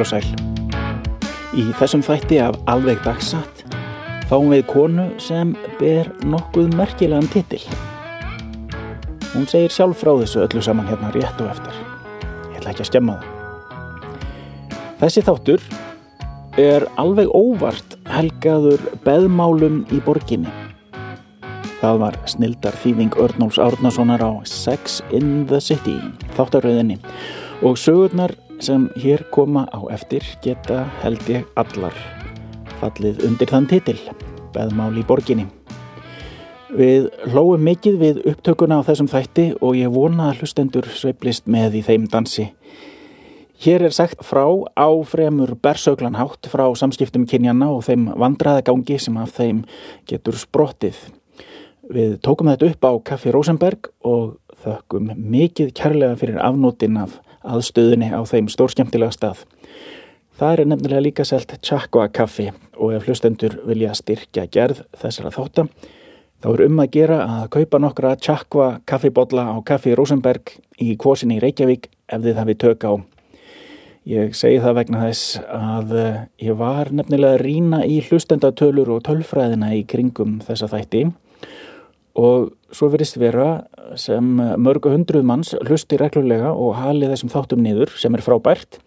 Heil og sæl. Í þessum þætti af alveg dagsatt fáum við konu sem ber nokkuð merkilegan titil. Hún segir sjálf frá þessu öllu saman hérna rétt og eftir. Ég ætla ekki að skemma það. Þessi þáttur er alveg óvart helgaður beðmálum í borginni. Það var snildar þýðing Örnóls Árnasonar á Sex in the City, þáttaröðinni og sögurnar sem hér koma á eftir geta held ég allar fallið undir þann titil, beðmál í borginni. Við hlóum mikið við upptökuna á þessum þætti og ég vona að hlustendur sveiplist með í þeim dansi. Hér er sagt frá á fremur bersöglanhátt frá samskiptum kynjana og þeim vandraðagangi sem af þeim getur sprottið. Við tókum þetta upp á Kaffi Rosenberg og þökkum mikið kærlega fyrir afnótin af aðstöðunni á þeim stórskemtilega stað. Það er nefnilega líka selt Chakwa kaffi og ef hlustendur vilja styrkja gerð þessara þóttam þá er um að gera að kaupa nokkra Chakwa kaffibodla á Kaffi Rosenberg í kvosinni í Reykjavík ef þið hafið tök á. Ég segi það vegna þess að eh, ég var nefnilega að rína í hlustendatölur og tölfræðina í kringum þessa þætti og svo verist vera sem mörgu hundruð manns hlusti reglulega og hali þessum þáttum niður sem er frábært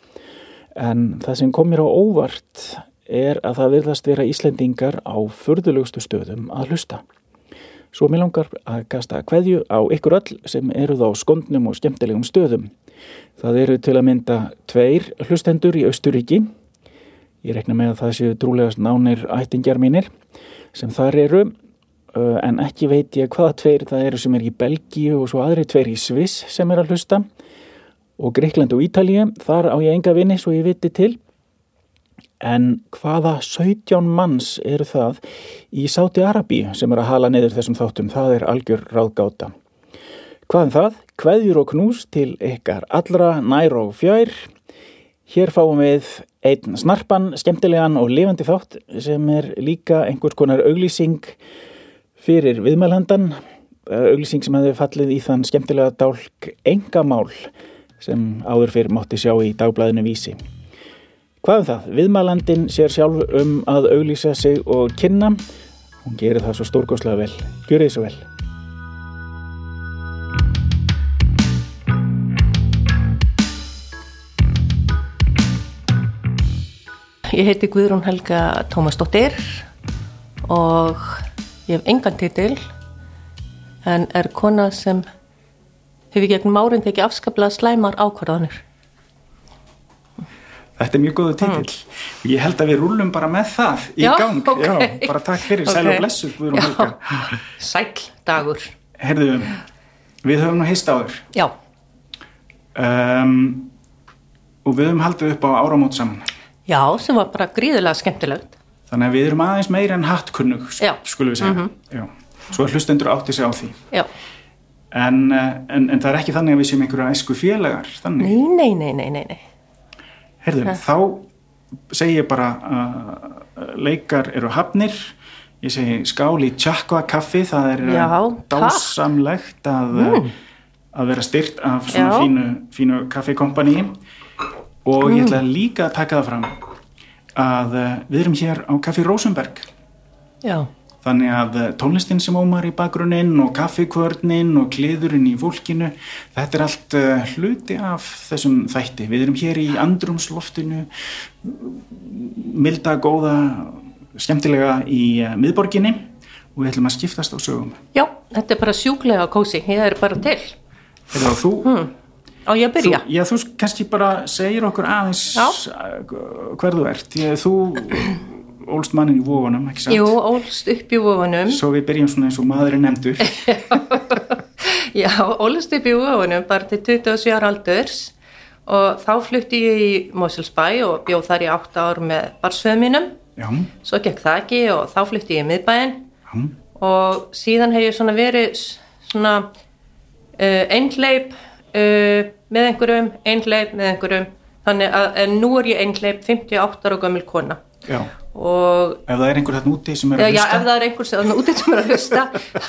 en það sem kom mér á óvart er að það virðast vera Íslendingar á förðulegustu stöðum að hlusta. Svo mér langar að gasta hverju á ykkur öll sem eru þá skondnum og skemmtilegum stöðum. Það eru til að mynda tveir hlustendur í Östuríki. Ég rekna með að það séu trúlegast nánir ættingjar mínir sem þar eru en ekki veit ég hvaða tveir það eru sem er í Belgíu og svo aðri tveir í Sviss sem er að hlusta. Og Greikland og Ítalíu, þar á ég enga vinni svo ég viti til. En hvaða 17 manns eru það í Sáti Arabíu sem er að hala neyður þessum þáttum, það er algjör ráðgáta. Hvaðan það? Hveðjur og knús til ykkar allra nær og fjær. Hér fáum við einn snarpan, skemmtilegan og lifandi þátt sem er líka einhvers konar auglýsing fyrir viðmælhandan auglýsing sem hefði fallið í þann skemmtilega dálk engamál sem áður fyrir mátti sjá í dagblæðinu vísi. Hvað um það? Viðmælandin sér sjálf um að auglýsa sig og kynna. Hún gerir það svo stórgóðslega vel. Gjör þið svo vel. Ég heiti Guðrún Helga Tómasdóttir og Ég hef engan titil en er kona sem hefur gegnum árind ekki afskaplega slæmar ákvarðanir. Þetta er mjög góðu titil. Mm. Ég held að við rúlum bara með það í Já, gang. ok. Já, bara takk fyrir, sæl Ok. og blessu, Guðrún Helga. Sæl dagur. Herðu, við höfum nú hist áður Já, um, og við höfum haldið upp á áramót saman. já, sem var bara gríðilega skemmtilegt. Þannig að við erum aðeins meira en hattkunnug. Mhm. skulum við segja. Já. Svo er hlustendur átti sig á því. En, eh, en, en það er ekki þannig að við séum einhverja æsku félagar, þannig. nei, nei, nei, nei, nei, nei. Herðu, þá segi ég bara að leikar eru hafnir. Ég segi skál í tjakva kaffi, það er eh, Já, dásamlegt að, að vera styrt af svona Já. fínu, fínu kaffikompaníi og ég ætla líka að taka það fram að eh, við erum hér á Kaffi Rosenberg Já, þannig að eh, tónlistin sem ómar í bakgrunnin og kaffikvörnin og kliðurinn í fólkinu þetta er allt uh, hluti af þessum þætti. Við erum hér í andrumsloftinu milda, góða skemmtilega í miðborginni og við ætlum að skiptast á sögum. já, þetta er bara sjúklega kósi, ég er bara til. Hefur þú, Á ég að þú, byrja? já, þú kannski bara segir okkur aðeins uh, hver þú ert. Ég, þú ólst mannin í vófunum, ekki sant? Jú, ólst upp í vofunum. Svo við byrjum svona eins og maðurinn nefndur. Já, ólst upp í vofunum bara til 27 ára aldurs og þá flutti ég í Moselsbæ og bjóð þar í 8 ár með barsföðum mínum. Já, Svo gekk það ekki og þá flutti ég í miðbæinn já. og síðan hef ég svona verið svona uh, einhleip uh, með einhverjum, einhleip með einhverjum. Þannig að nú er ég einhleip 58 ára gömul kona. Já, og ef það er einhver þarna úti sem er Já, að já, hlusta? ef það er einhver sem út sem er að hlusta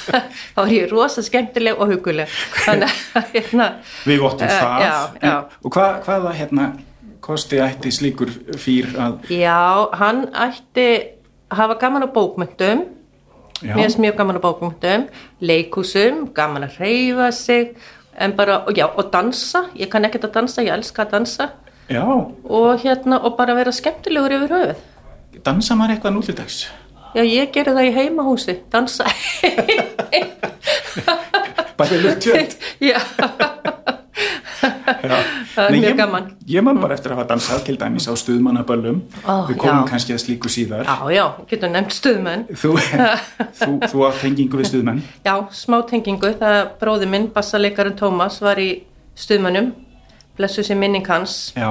þá er ég rosa skemmtileg og huguleg. Þannig að hérna við vottum Eh, það. já, já. En, og hvað, hvaða hérna kosti ætti slíkur fýr að Já, hann ætti hafa gaman á bókmyndum, já, mér finnst mjög gaman á bókmyndum, leikúsum, gaman að reyfa sig, en bara, og já, og dansa, ég kann ekkert að dansa, ég elska að dansa, já, og hérna, og bara vera skemmtilegur yfir höfuð. dansa maður eitthvað núlítags Já, ég gerði það í heimahúsi, dansa. bara lög tjöld. Já, það er mjög gaman. ég man bara eftir að hafa dansað til dæmis á stuðmannaböllum Ó, við komum já. kannski að slíku síðar Já, já, getur nefnt stuðmenn. þú, þú, þú átt tengingu við stuðmenn Já, smá tengingu, það bróði minn, bassalekarinn Tómas, var í stuðmönnum, blessu sér minning hans já,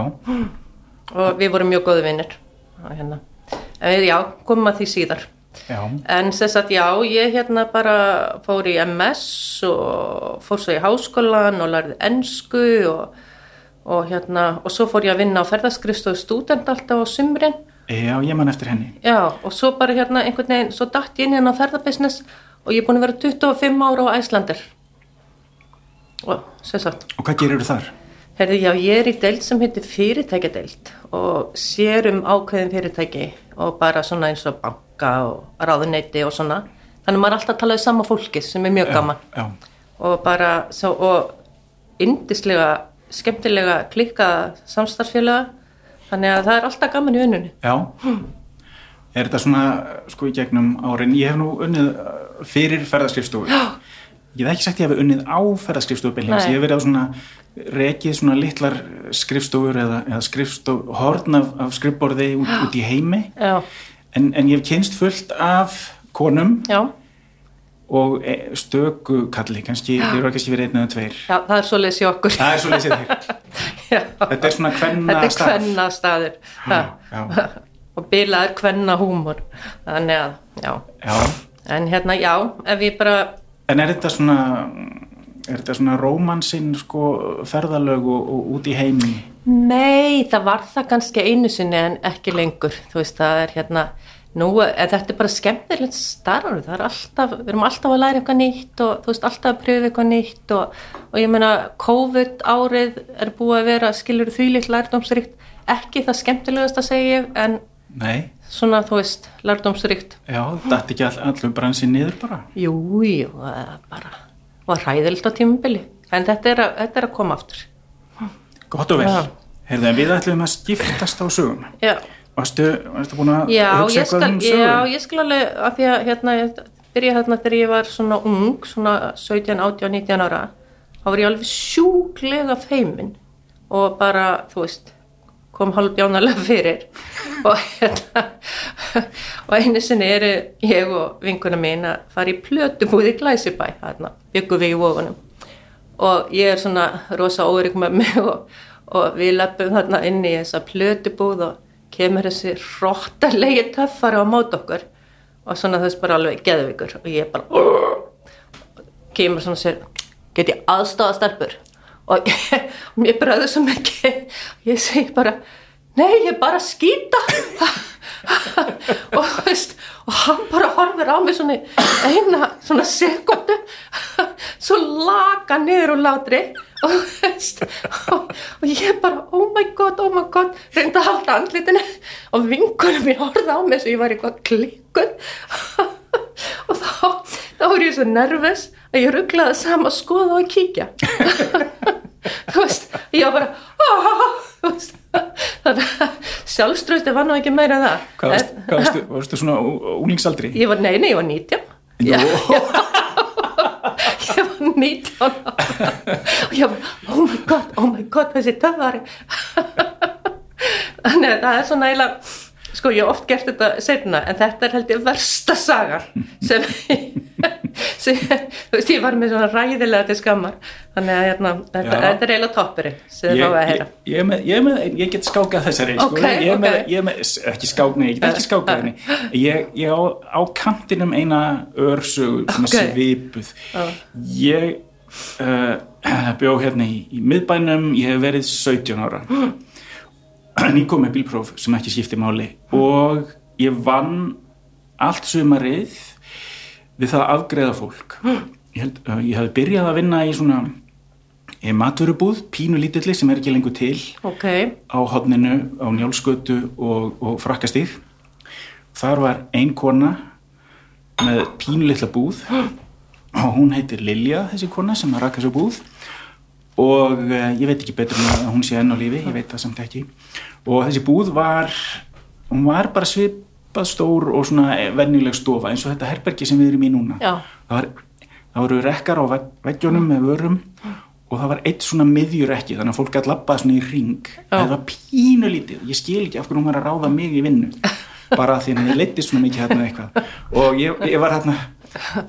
og við vorum mjög góði vinnir. Hérna. En við, já, komum að því síðar. Já, En sess að já, ég hérna bara fór í MS og fór svo í háskólan og lærði ennsku og, og hérna, og svo fór ég að vinna á ferðaskristofu stúdent alltaf á sumrin. já, ég man eftir henni Já, og svo bara hérna einhvern veginn, svo datt ég inn hérna á ferðabusiness og ég er búin að vera 25 ára á Æslandir. Og, sem sagt, og hvað gerir þú þar? herði, já, ég er í deild sem heitir fyrirtækjadeild og sér um ákveðin fyrirtæki og bara svona eins og banka og ráðuneyti og svona. Þannig að maður er alltaf að tala um sama fólki sem er mjög gaman já, og bara, svo, og yndislega, skemmtilega klikkaða samstarfsfélaga, þannig að það er alltaf gaman í vinnunni. já er þetta svona sko í gegnum árin ég hef nú unnið uh, fyrir ferðarskrifstofu já. ég hef ekki sagt ég hef unnið á ferðarskrifstofu beinlínis. Nei. ég hef verið á svona rekið svona litlar skrifstofur eða, eða skrifstof, horn af, af skrifborði út, út í heimi Já, en, en ég hef kynst fullt af konum já. og e, stöku kalli, kannski, þeir eru kannski verið einn eða tveir. Já, það er svoleiðis í okkur. Það er svo leysið þér. Já. Þetta er svona er kvenna staður. Já, já. Og bilaður kvenna húmor. Þannig að, já. Já, En hérna, já, ef ég bara, en er þetta svona, er þetta svona rómansinn sko ferðalög og, og út í heimi? Nei, það var það kannski einu sinni en ekki lengur. Þú veist, það er hérna, nú, en þetta er bara skemmtilegt starf. Það er alltaf, við erum alltaf að læra eitthvað nýtt og þú veist, alltaf að pröfa eitthvað nýtt og, og ég meina, COVID árið er búið að vera, skilur því litt lærdómsríkt. Ekki það skemmtilegast að segja en Nei, svona, þú veist, lærdómsríkt. já, þetta ekki all, allur bransin niður bara. Jú, jú, það er bara var hræðilt á tímubili en þetta er, að, þetta er að koma aftur Gott og vel. Heyrðu, en við ætlum að skiptast á sögum. Já, Varstu, varstu búin að já, hugsa eitthvað um sögum? já ég skal alveg af því að hérna, byrja hérna þegar ég var svona ung, svona 17, 18, 19 ára þá var ég alveg sjúklega feimin og bara, þú veist kom hálfbjánalega fyrir og hérna og einu sinni eru ég og vinkuna mín að fara í plötubúð í Glæsibæ hérna, byggum við í vofunum og ég er svona rosa órygg með mig og, og við leppum þarna inn í þessa plötubúð og kemur þessi róttalegi töffari á mót okkur. Og svona þess bara alveg geðvikur og ég bara kemur svona og sér get ég aðstáða stelpur? Og ég, mér bræður svo mikið. Ég segi bara nei ég bara skýta og, veist, og hann bara horfir á mig svona eina svona sekundu svo laka niður úr látri og, og, og ég bara oh my god, oh my god reyndi að halda andlitinu og vinkunum mér horfði á mig svo ég var eitthvað klikkuð. Og þá, þá var ég svo nervus að ég rugglaði saman að skoða og kíkja þú veist, ég var bara þannig að sjálfströsti var nú ekki meira en það Hvað varstu, En- hvað varstu, varstu svona úlingsaldri? ég var, nei, nei, ég var 19 Nú. Já, ég var 19 ára. og ég var, oh my god, oh my god þessi töfari þannig að það er svona eiginlega sko ég hef oft gert þetta setna en þetta er held ég versta sagan sem, sem þú veist ég var með svona ræðilega til skammar. Þannig að hérna, þetta, þetta er eiginlega toppurinn sem Ég, fáið að ég, heyra. ég, er með, ég, með, ég get skákað þessari sko. Ok, ég, er með, ég með, ekki skák, nei, ég get ekki skákað henni. Ég, ég á, á kantinum eina örsögu svona Ok. svipuð. Ég uh, bjó hérna í, í miðbænum ég hef verið 17 ára. En kom með bílpróf sem ekki skipti máli. Og ég vann allt sumarið við það að afgreða fólk. Ég, held, uh, ég hafði byrjað að vinna í svona maturubúð, pínu lítilli sem er ekki lengur til. Ok, á hodninu á njálskötu og, og frakkastíð þar var ein kona með pínu litla búð. Og hún heitir Lilja þessi kona sem að raka þessu búð og uh, ég veit ekki betur en hún sé enn á lífi, ég veit það samt ekki. Og þessi búð var hún var bara svipað stór og svona venjuleg stofa eins og þetta herbergi sem við erum í núna. Já. það, var, það voru rekkar á vegg- veggjunum með vörum og það var eitt svona miðjurekki þannig að fólk gæti labbað svona í ring það var pínu lítið, ég skil ekki af hvernig hún var að ráða mig í vinnu bara því að ég leitti svona mikið hérna eitthvað. Og ég, ég var hérna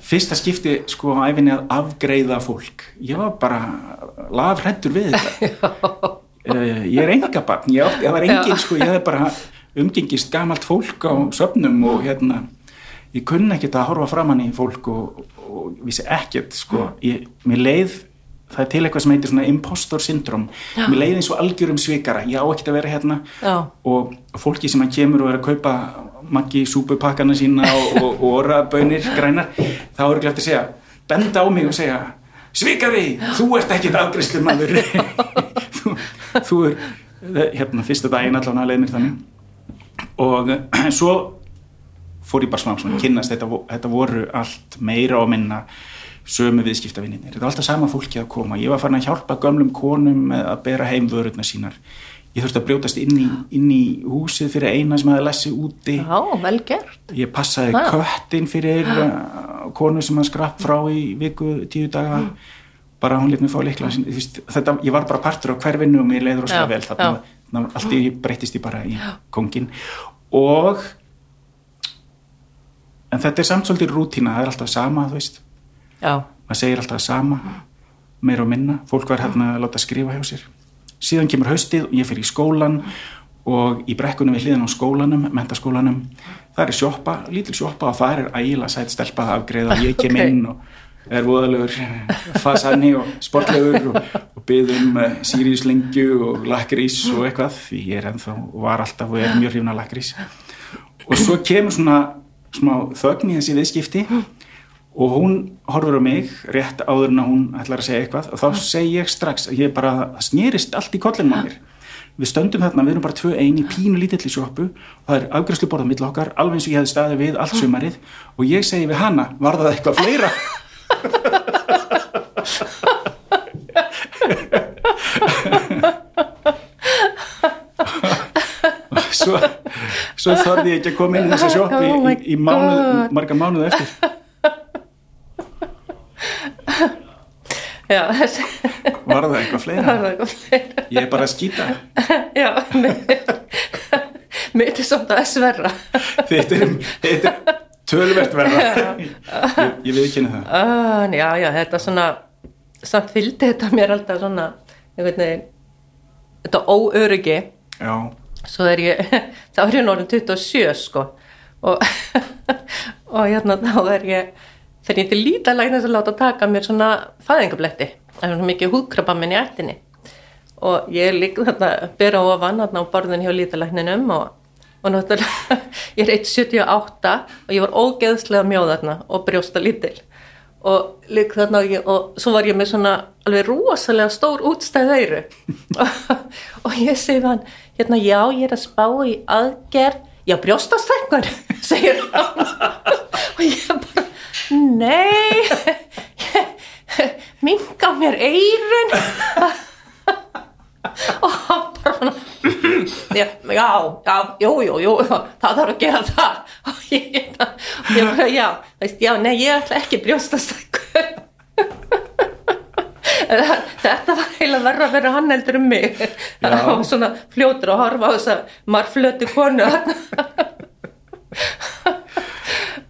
fyrsta skipti sko á æfinni að afgreiða fólk. Ég var bara lafrættur við þetta. Uh, ég er enga barn ég, ég var engin sko, ég hef bara umgengist gamalt fólk á söfnum og hérna ég kunni ekkert að horfa framann í fólk og, og vissi ekkert sko, ég, mér leið það er til eitthvað sem heitir svona impostor syndrom mér leið eins og algjörum svikara. Ég á ekkert að vera hérna. Já. og fólki sem að kemur og er að kaupa maggi súpupakkana sína og, og, og orabönir grænar þá er ekki eftir að segja, benda á mig og segja svikari, þú ert ekkert afgriðslu maður þú, þú er hérna fyrsta daginn allan að leið mér þannig. Og eh, svo fór ég bara svona að kynnast þetta, þetta voru allt meira og minna sömu viðskiptavinninir, þetta var alltaf sama fólki að koma. Ég var farin að hjálpa gömlum konum að bera heim vörurnar sínar ég þurfti að brjótast inn í, inn í húsið fyrir eina sem hefði lesið úti. Já, vel gert. Ég passaði Ah. köttin fyrir konu sem að skrapp frá í viku tíu daga. Bara hún lét mig fá leikla þetta, ég var bara partur á hverfinu og mér leiður Já, rosalega vel já. þarna, allt í breytist ég bara í kongin og en þetta er samt svolítið rútína, það er alltaf sama þú veist, já, maður segir alltaf sama meira og minna, fólk var hérna að láta skrifa hjá sér síðan kemur haustið og ég fyrir í skólan og í brekkunum við hliðan á skólanum mentaskólanum, það er sjoppa lítil sjoppa og það er ægilega sætt stelpa að afgreiða. Og ég kem inn og er voðalegur fasanni og sportlegur og, og byðum uh, síriuslengju og lakrís og eitthvað því ég er ennþá var alltaf og er mjög hrifna lakrís og svo kemur svona smá þögn í þessi viðskipti og hún horfur á mig rétt áður en að hún ætlar að segja eitthvað. Og þá segi ég strax að ég bara það snýrist allt í kollin á mér. Við stöndum þarna, við erum bara tvö ein í pínu lítilli sjoppu. Og það er afgræslu borðað mill okkar alveg eins og ég hefði staðið við allt sumarið. Og ég segi við hana, var það eitthvað fleira? Svo, svo þorði ég ekki að koma inn í þessa sjoppu í, Oh í, í mánuð, marga mánuð eftir já, þessi var það eitthvað það fleira? Var eitthvað fleira? Ég er bara að skýta já, mér er samt að sverra þetta er, er tölvert verða ég, ég við ekki það. Ah, já, já, þetta svona samt fylgdi þetta mér alltaf svona einhvern veginn. Þetta óöryggi. Já, svo er ég, þá er ég norðin 27 sko. Og, og hérna þá er ég þegar ég til lítið læknast að láta taka mér svona fæðingabletti það er svona mikið húðkrabba minn í ættinni. Og ég lík þarna bera ofan þarna á borðin hjá lítalækninum og, og náttúrulega ég er 1,78 og ég var ógeðslega mjóð þarna og brjósta lítil og lík þarna og, svo var ég með svona alveg rosalega stór útstæð eyru og, og ég segi hann hérna já ég er að spá í aðgerð já brjóstastækkun segir hann og ég bara nei minga mér eirun og hann bara svona já, já, jú, jú, jú það þarf að gera það. Og ég, bara, já, já, nei, ég ætla ekki brjóstastækku þetta var heila verra að vera hann heldur um mig. Það var svona fljótur að horfa á þessa marflötu konu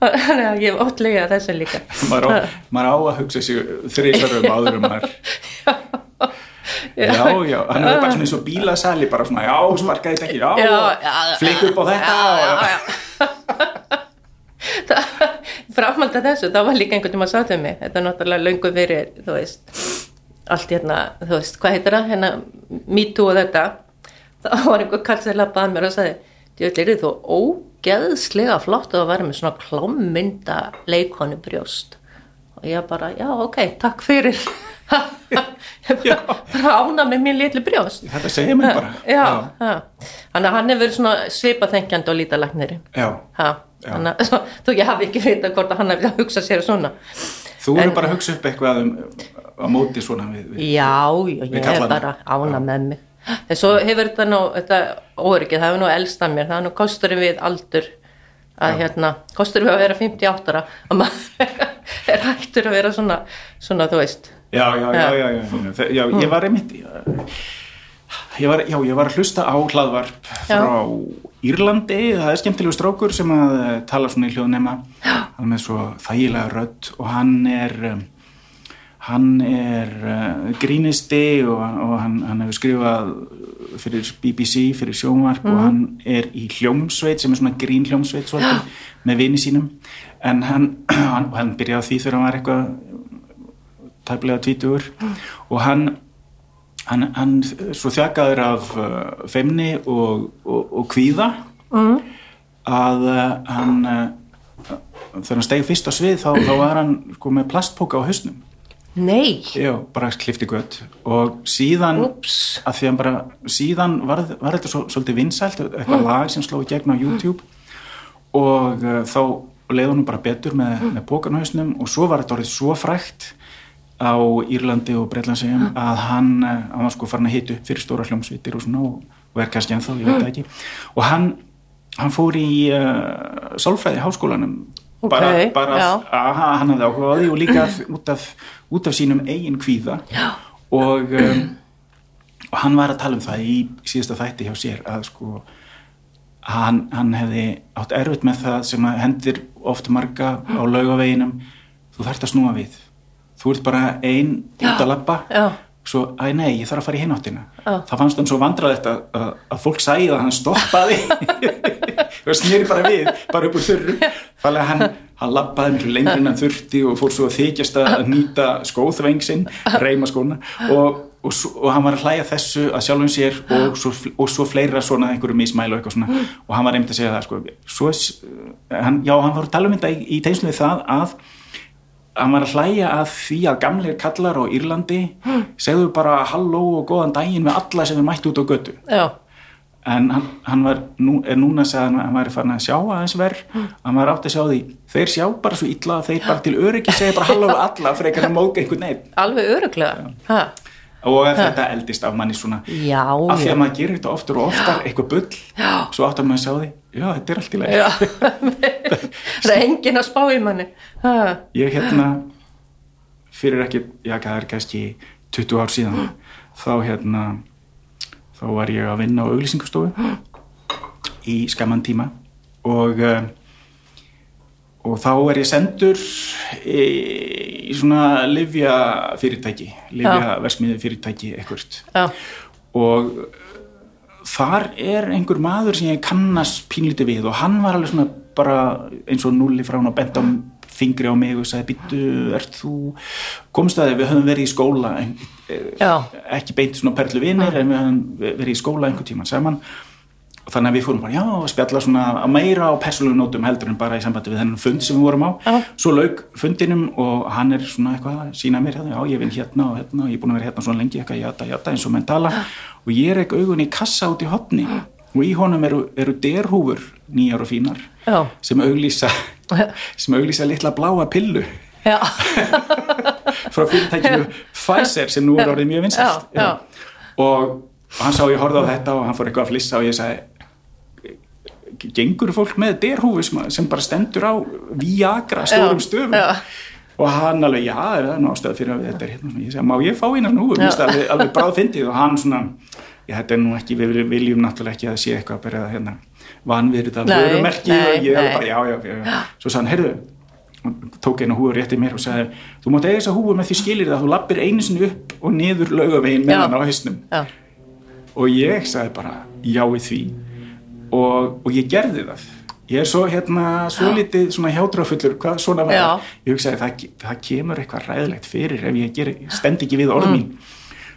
þannig að ég hef ótlega þessu líka. Maður á, maður á að hugsa sig þrísarum áður um maður já, já, hann er bara svona eins og bílasali bara svona, já, sparkaði þetta ekki já, flik upp á þetta já, já, já. framhald að þessu, þá var líka einhvern tíma að sátu mig, þetta er náttúrulega löngu verið, þú veist allt hérna, þú veist, hvað heitir það? Hérna, me too og þetta. Þá var einhver kall sem lappaði að mér og sagði veit, er þú ógeðslega flott að vera með svona klámynda leikonu brjóst? Og ég bara, já, ok, takk fyrir bara, ána með mér litlu brjóst. Þetta segir mér bara. já, já. þannig að hann hefur svona svipaþengjandi og já. Að svo- þú ég hafi ekki vita hvort að hann hefði að hugsa sér svona. Þú eru bara að hugsa upp eitthvað um, á móti svona við, við. já, já, ég er bara ána með mig. En svo hefur þetta nú þetta óryggið, það hefur nú elst að mér. Það er nú kosturinn við aldur að hérna, kosturinn við að vera 58 ára. Að maður er hættur að vera svona, svona þú veist já, já, já, já, já, já, já ég var einmitt ég var, já, ég var að hlusta á hlaðvarp frá Írlandi, það er skemmtilegu strókur sem að tala svona í hljóðnema hann er svo þægilega rödd og hann er um, hann er uh, grínisti og, og hann, hann hefur skrifað fyrir BBC, fyrir sjónvarp og hann er í hljómsveit sem er svona grín hljómsveit svolítið með vini sínum. En hann, hann, hann byrjaði því þegar hann var eitthvað tæplega tvítugur. Og hann hann, hann svo þjakaður af uh, feimni og, og, og kvíða mm. að uh, hann uh, þegar hann stegi fyrst á svið þá, þá var hann sko, með plastpóka á hausnum. Nei, Já, bara klifti gött og síðan Úps. að því að bara síðan var, var þetta svo, svolítið vinsælt eitthvað lag sem sló í gegn á YouTube. Og uh, þá leið honum bara betur með, með bókanhausnum og svo var þetta orðið svo frækt á Írlandi og Breitlandsegjum að hann, uh, hann var sko farin að hitu fyrir stóra hljómsveitir og svona og, er kannski ennþá, ég veit það ekki. Og hann, hann fór í uh, sálfræði háskólanum. Ok, bara, bara að hann hafði áhuga á því og líka út af, út af sínum eigin kvíða. Og, um, og hann var að tala um það í síðasta þætti hjá sér að sko hann, hann hefði átt erfitt með það sem hendir oft marga á laugaveginum. Þú þarft að snúa við þú ert bara ein út að Já. svo, æ nei, ég þarf að fara í hináttina. Það fannst hann svo vandraðist að, að, að fólk sæði að hann stoppaði. Og snýri bara við bara upp úr þurru. Þannig að hann, hann labbaði miklu lengur en þurfti og fór svo að þykjast að nýta skóðveng sinn, reyma skóna. Og, og, og hann var að hlæja þessu að sjálfum sér og svo, og svo fleira svona einhverju mismæl og eitthvað svona. Og hann var einmitt að segja það sko, svo, hann, já, hann var að tala um þetta í, í að hann var að hlæja að því að gamlir kallar á Írlandi segðu bara halló og góðan daginn við alla sem er mætt út á götu. Já, en hann, hann var nú, er núna að hann var farin að sjá aðeins verð hann var átt að sjá því, þeir sjá bara svo illa að þeir bara til öryggi segja bara halló alla frekar að móka einhvern neitt alveg öruglega ha. Og að þetta eldist af manni svona já, af því já, að maður gerir þetta oftur og oftar eitthvað bull, Já. svo átt að maður sjá því já, þetta er allt í lagi. Já. það er enginn að spá í manni. Ég hérna fyrir ekki, já það er kannski 20 ár síðan þá hérna þá var ég að vinna á auglýsingastofu í skamman tíma og uh, og þá er ég sendur í, í svona livja fyrirtæki livja versmiði fyrirtæki ekkert já, og þar er einhver maður sem ég kannast pínlítið við og hann var alveg svona bara eins og nulli frá hann og bent á fingri á mig og sagði býttu, ert þú komst að við höfum verið í skóla en, já, ekki beint svona perlu vinir en við höfum verið í skóla einhver tíman saman þannig að við fórum bara já að spjalla svona að meira á persónulegu nótum heldur en bara í sambandi við þennan fund sem við vorum á. Já. svo lauk fundinum og hann er svona eitthvað að sína mér hérna, já ég vinn hérna og hérna og ég er búin að vera hérna svona lengi eitthvað jata jata eins og menn tala. Og ég er ekki augun í kassa út í hotni og í honum eru, eru derhúfur nýjar og fínar já, sem auglýsa sem auglýsa litla bláa pillu frá fyrirtækinu Pfizer sem nú er orðið mjög vinsælt. Já, já. og hann sá ég horfði á þetta og hann fór eitthvað að flissa og ég sagði gengur fólk með derhúfu sem, bara stendur á Viagra stórum stöfum. já. og hann alveg, já, er það nú ástæða fyrir að þetta er hérna ég segi, má ég fá eina svona húfu Já. Mér finnst það alveg, alveg bráð fyndið og hann svona já, þetta er nú ekki, við viljum náttúrulega ekki að sé eitthvað að byrja að hérna vanverið Nei, vörumerki. Nei, og ég alveg bara, já, já, já, svo hann, heyrðu tók eina húfu rétt í mér og sagði þú mátt eiga þessa húfu með því skilir það þú lappir einu sinni upp og niður laugavegin með hann á hausnum. Og ég sagði bara já við því og, og ég gerði það. Ég er svo hérna svo litið svona hjátrafullur hvað svona var. Já. ég hugsaði það, það kemur eitthvað ræðilegt fyrir ef ég ger, stend ekki við orð mín.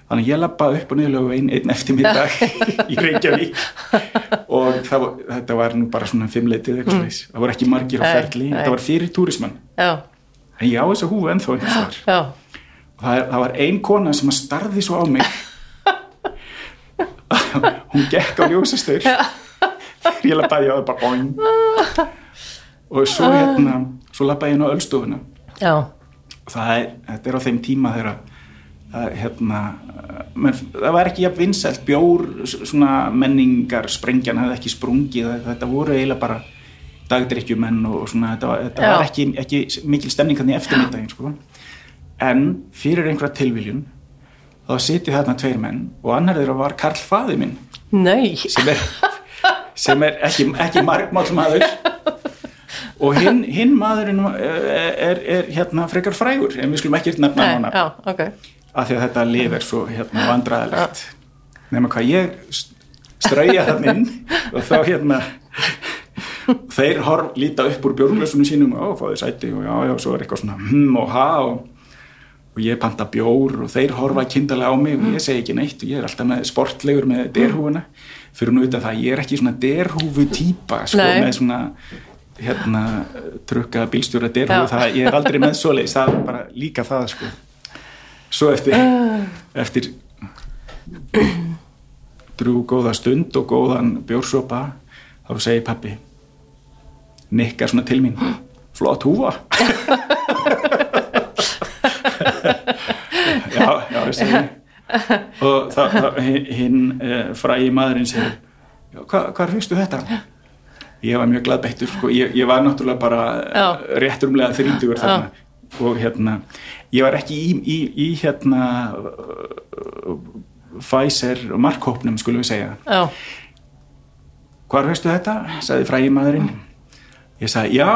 Þannig að ég lappaði upp og niður laugavegin einn eftir middag í Reykjavík. Og það, þetta var nú bara svona fimmleitið eitthvað mm. það voru ekki margir á ferli. þetta var fyrir túrismann já, en ég á þessa húfu ennþá já, það, það var ein kona sem að starði svo á mig. Hún gekk á ljósastur þegar ég lappaði á það bara boing og svo hérna svo lappaði ég inn á öllstofuna já, það er, þetta er á þeim tíma þegar að hérna menn, það var ekki jafn vinsælt. Bjór svona menningar sprengjan hafði ekki sprungið. Þetta voru eiginlega bara dagdrykkjumenn og svona þetta, þetta var ekki, ekki mikil stemning hann í eftirmyndaginn sko. en fyrir einhverja tilviljun þá sitið þarna tveir menn og annar þeirra var Karl faði minn. Nei. Sem er, sem er ekki, ekki margmáll maður. Og hinn, hinn maðurinn er, er, er hérna frekar frægur en við skulum ekki nefna hana já, ok. Af því að þetta lif er svo hérna vandræðilegt nema hvað ég strauja þann inn og þá hérna þeir horf líta upp úr bjórglösunum sínum og fáðu sæti. Og já, já, svo er eitthvað svona hm og ha og, og ég panta bjór. Og þeir horfa kindalega á mig og ég segi ekki neitt og ég er alltaf með sportlegur með derhúfuna fyrir nú utan það, ég er ekki svona derhúfu típa sko, Nei. með svona hérna, trukka bílstjóra derhúfu, það, ég er aldrei með svoleiðis, það er bara líka það sko. Svo eftir eftir drú góða stund og góðan bjórsopa þá segir pappi nikkar svona til mín. Flott húfa. Já, já, segi og hinn eh, frægi maðurinn segir já, hva, hvar fyrstu þetta? ég var mjög gladbeittur sko. ég, ég var náttúrulega bara Já. rétt rúmlega þrítugur þarna og hérna, ég var ekki í, í, í hérna Pfizer markhópnum skulum við segja já, hvar veistu þetta? sagði frægi maðurinn ég sagði, já,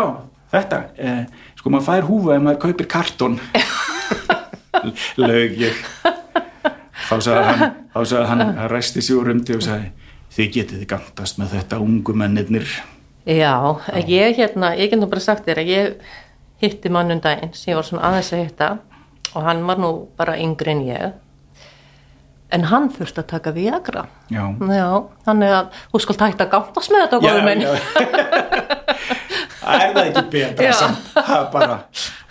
þetta eh, sko maður fær húfa ef maður kaupir kartón lög ég þá sagði hann hann, hann ræsti sig úr umdi og sagði þið getið gantast með þetta ungu mennirnir. Já ég hérna, ég get nú bara sagt þér að ég hitti mannum daginn sem ég var svona aðeins að hitta og hann var nú bara yngri en ég. En hann þurfti að taka Viagra. Já, já, þannig að þú skalt hægt að gáttast með þetta minn. Það er það ekki betra samt, bara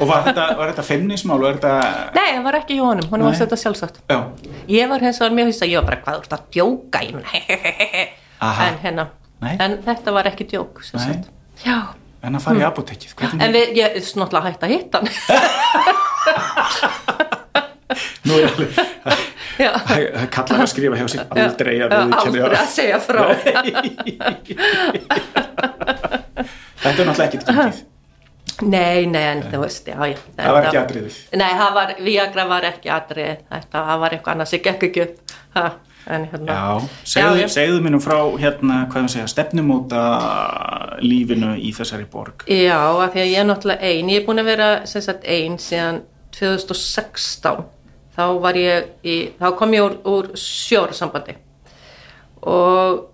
og var þetta, var þetta femnismál og er þetta Nei, það var ekki hjá honum, hann var þetta sjálfsagt. Já, Ég var hins vegar mjög hissa, ég var bara hvað þú ert að djóka? Ég Aha. en hérna, Nei. en þetta var ekki djók en að fara í apotekið hvernig, en við, ég er snáttúrulega hægt að hitta nú er Já, það kallar að skrifa hjá sig aldrei að aldrei að segja frá þetta er náttúrulega ekkert gengið Nei, nei, en þú veist, já, já. Það var ekki atriðið. Nei, var, Viagra var ekki atrið þetta, það var eitthvað annað sem gekk ekki upp. Ha, en hérna. Já, segðu, segðu mér nú frá hérna, hvað ég segja, stefnumóta lífinu í þessari borg. Já, af því að ég er náttúrulega ein. Ég er búin að vera sem sagt ein síðan 2016. Þá var ég í, þá kom ég úr, úr sjórsambandi og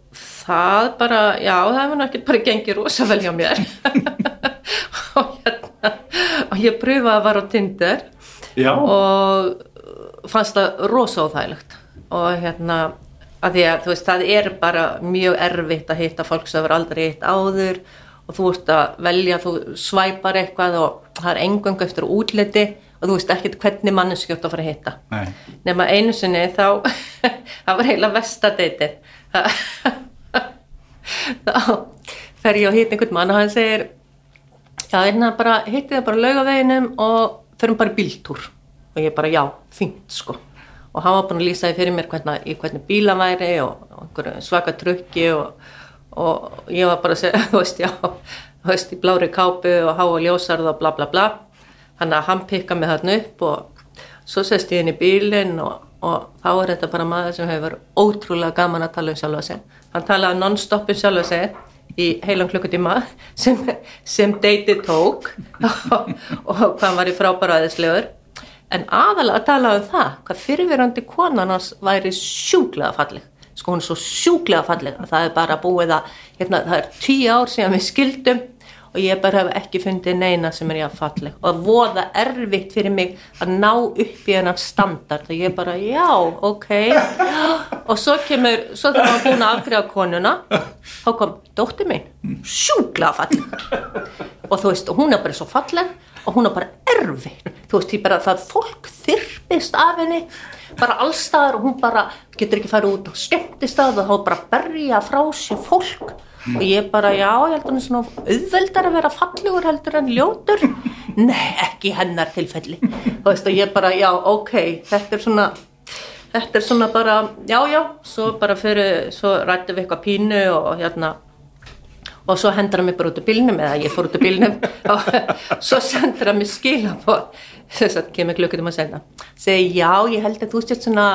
það bara, já, það hefur náttúrulega bara gengið rosa vel hjá mér. Og, hérna, og ég pröfaði að vara á Tinder Já, og fannst það rosa óþægilegt. Og hérna að því að þú veist það er bara mjög erfitt að hitta fólk sem hefur aldrei hitt áður og þú ert að velja, þú svæpar eitthvað og það er engung eftir útliti og þú veist ekkert hvernig manneskjótt að fara að hitta. Nei, nema einu sinni þá það var heila vestadeitin þá fer ég að hitta einhvern mann og hann segir já, hérna bara hitti það bara laugaveginum og förum bara bíltúr. Og ég bara já, fínt sko. Og hann var búin að lýsa því fyrir mér hvernig, hvernig bíla væri og, og svaka trukki og, og ég var bara að segja, þú veist, já þú veist, í blári kápu og há og ljósarð og bla bla bla. Þannig að hann pikka mig þarna upp og svo sest ég inn í bílinn og, og þá er þetta bara maður sem hefur ótrúlega gaman að tala um sjálfa sig. Hann talaði non-stop um sjálfa sig í heilan klukkutíma sem, sem deiti tók og, og hann var í frábæra aðeinslegur en aðalega að tala um það hvað fyrirverandi konan hans væri sjúklega falleg. Sko hún er svo sjúklega falleg að það er bara búið að hérna, það er tíu ár síðan við skildum og ég bara hef ekki fundið neina sem er ég að falleg. Og voða erfitt fyrir mig að ná upp í hennan standard. Og ég bara já, ok. Og svo kemur, svo þegar maður búin að afgriða konuna þá kom dóttir mín. Sjúklega falleg. Og þú veist, og hún er bara svo falleg og hún er bara erfitt þú veist, því bara það fólk þyrp kippist af henni bara allstaðar og hún bara getur ekki farið út á skemmtistað og þá bara berja frá sér fólk og ég bara, já, ég held að hann er svona auðveldar að vera fallegur heldur en ljótur. Nei, ekki hennar tilfelli. Þú veist, og ég bara, já, ok þetta er svona þetta er svona bara, já, já svo bara fyrir, svo rættum við eitthvað pínu og hérna og svo hendur hann mig bara út úr bílnum eða ég fór út úr bílnum. Og svo sendur hann mig skila på þess að kemur klukkutum að segja segi já, ég held að þú stjórn svona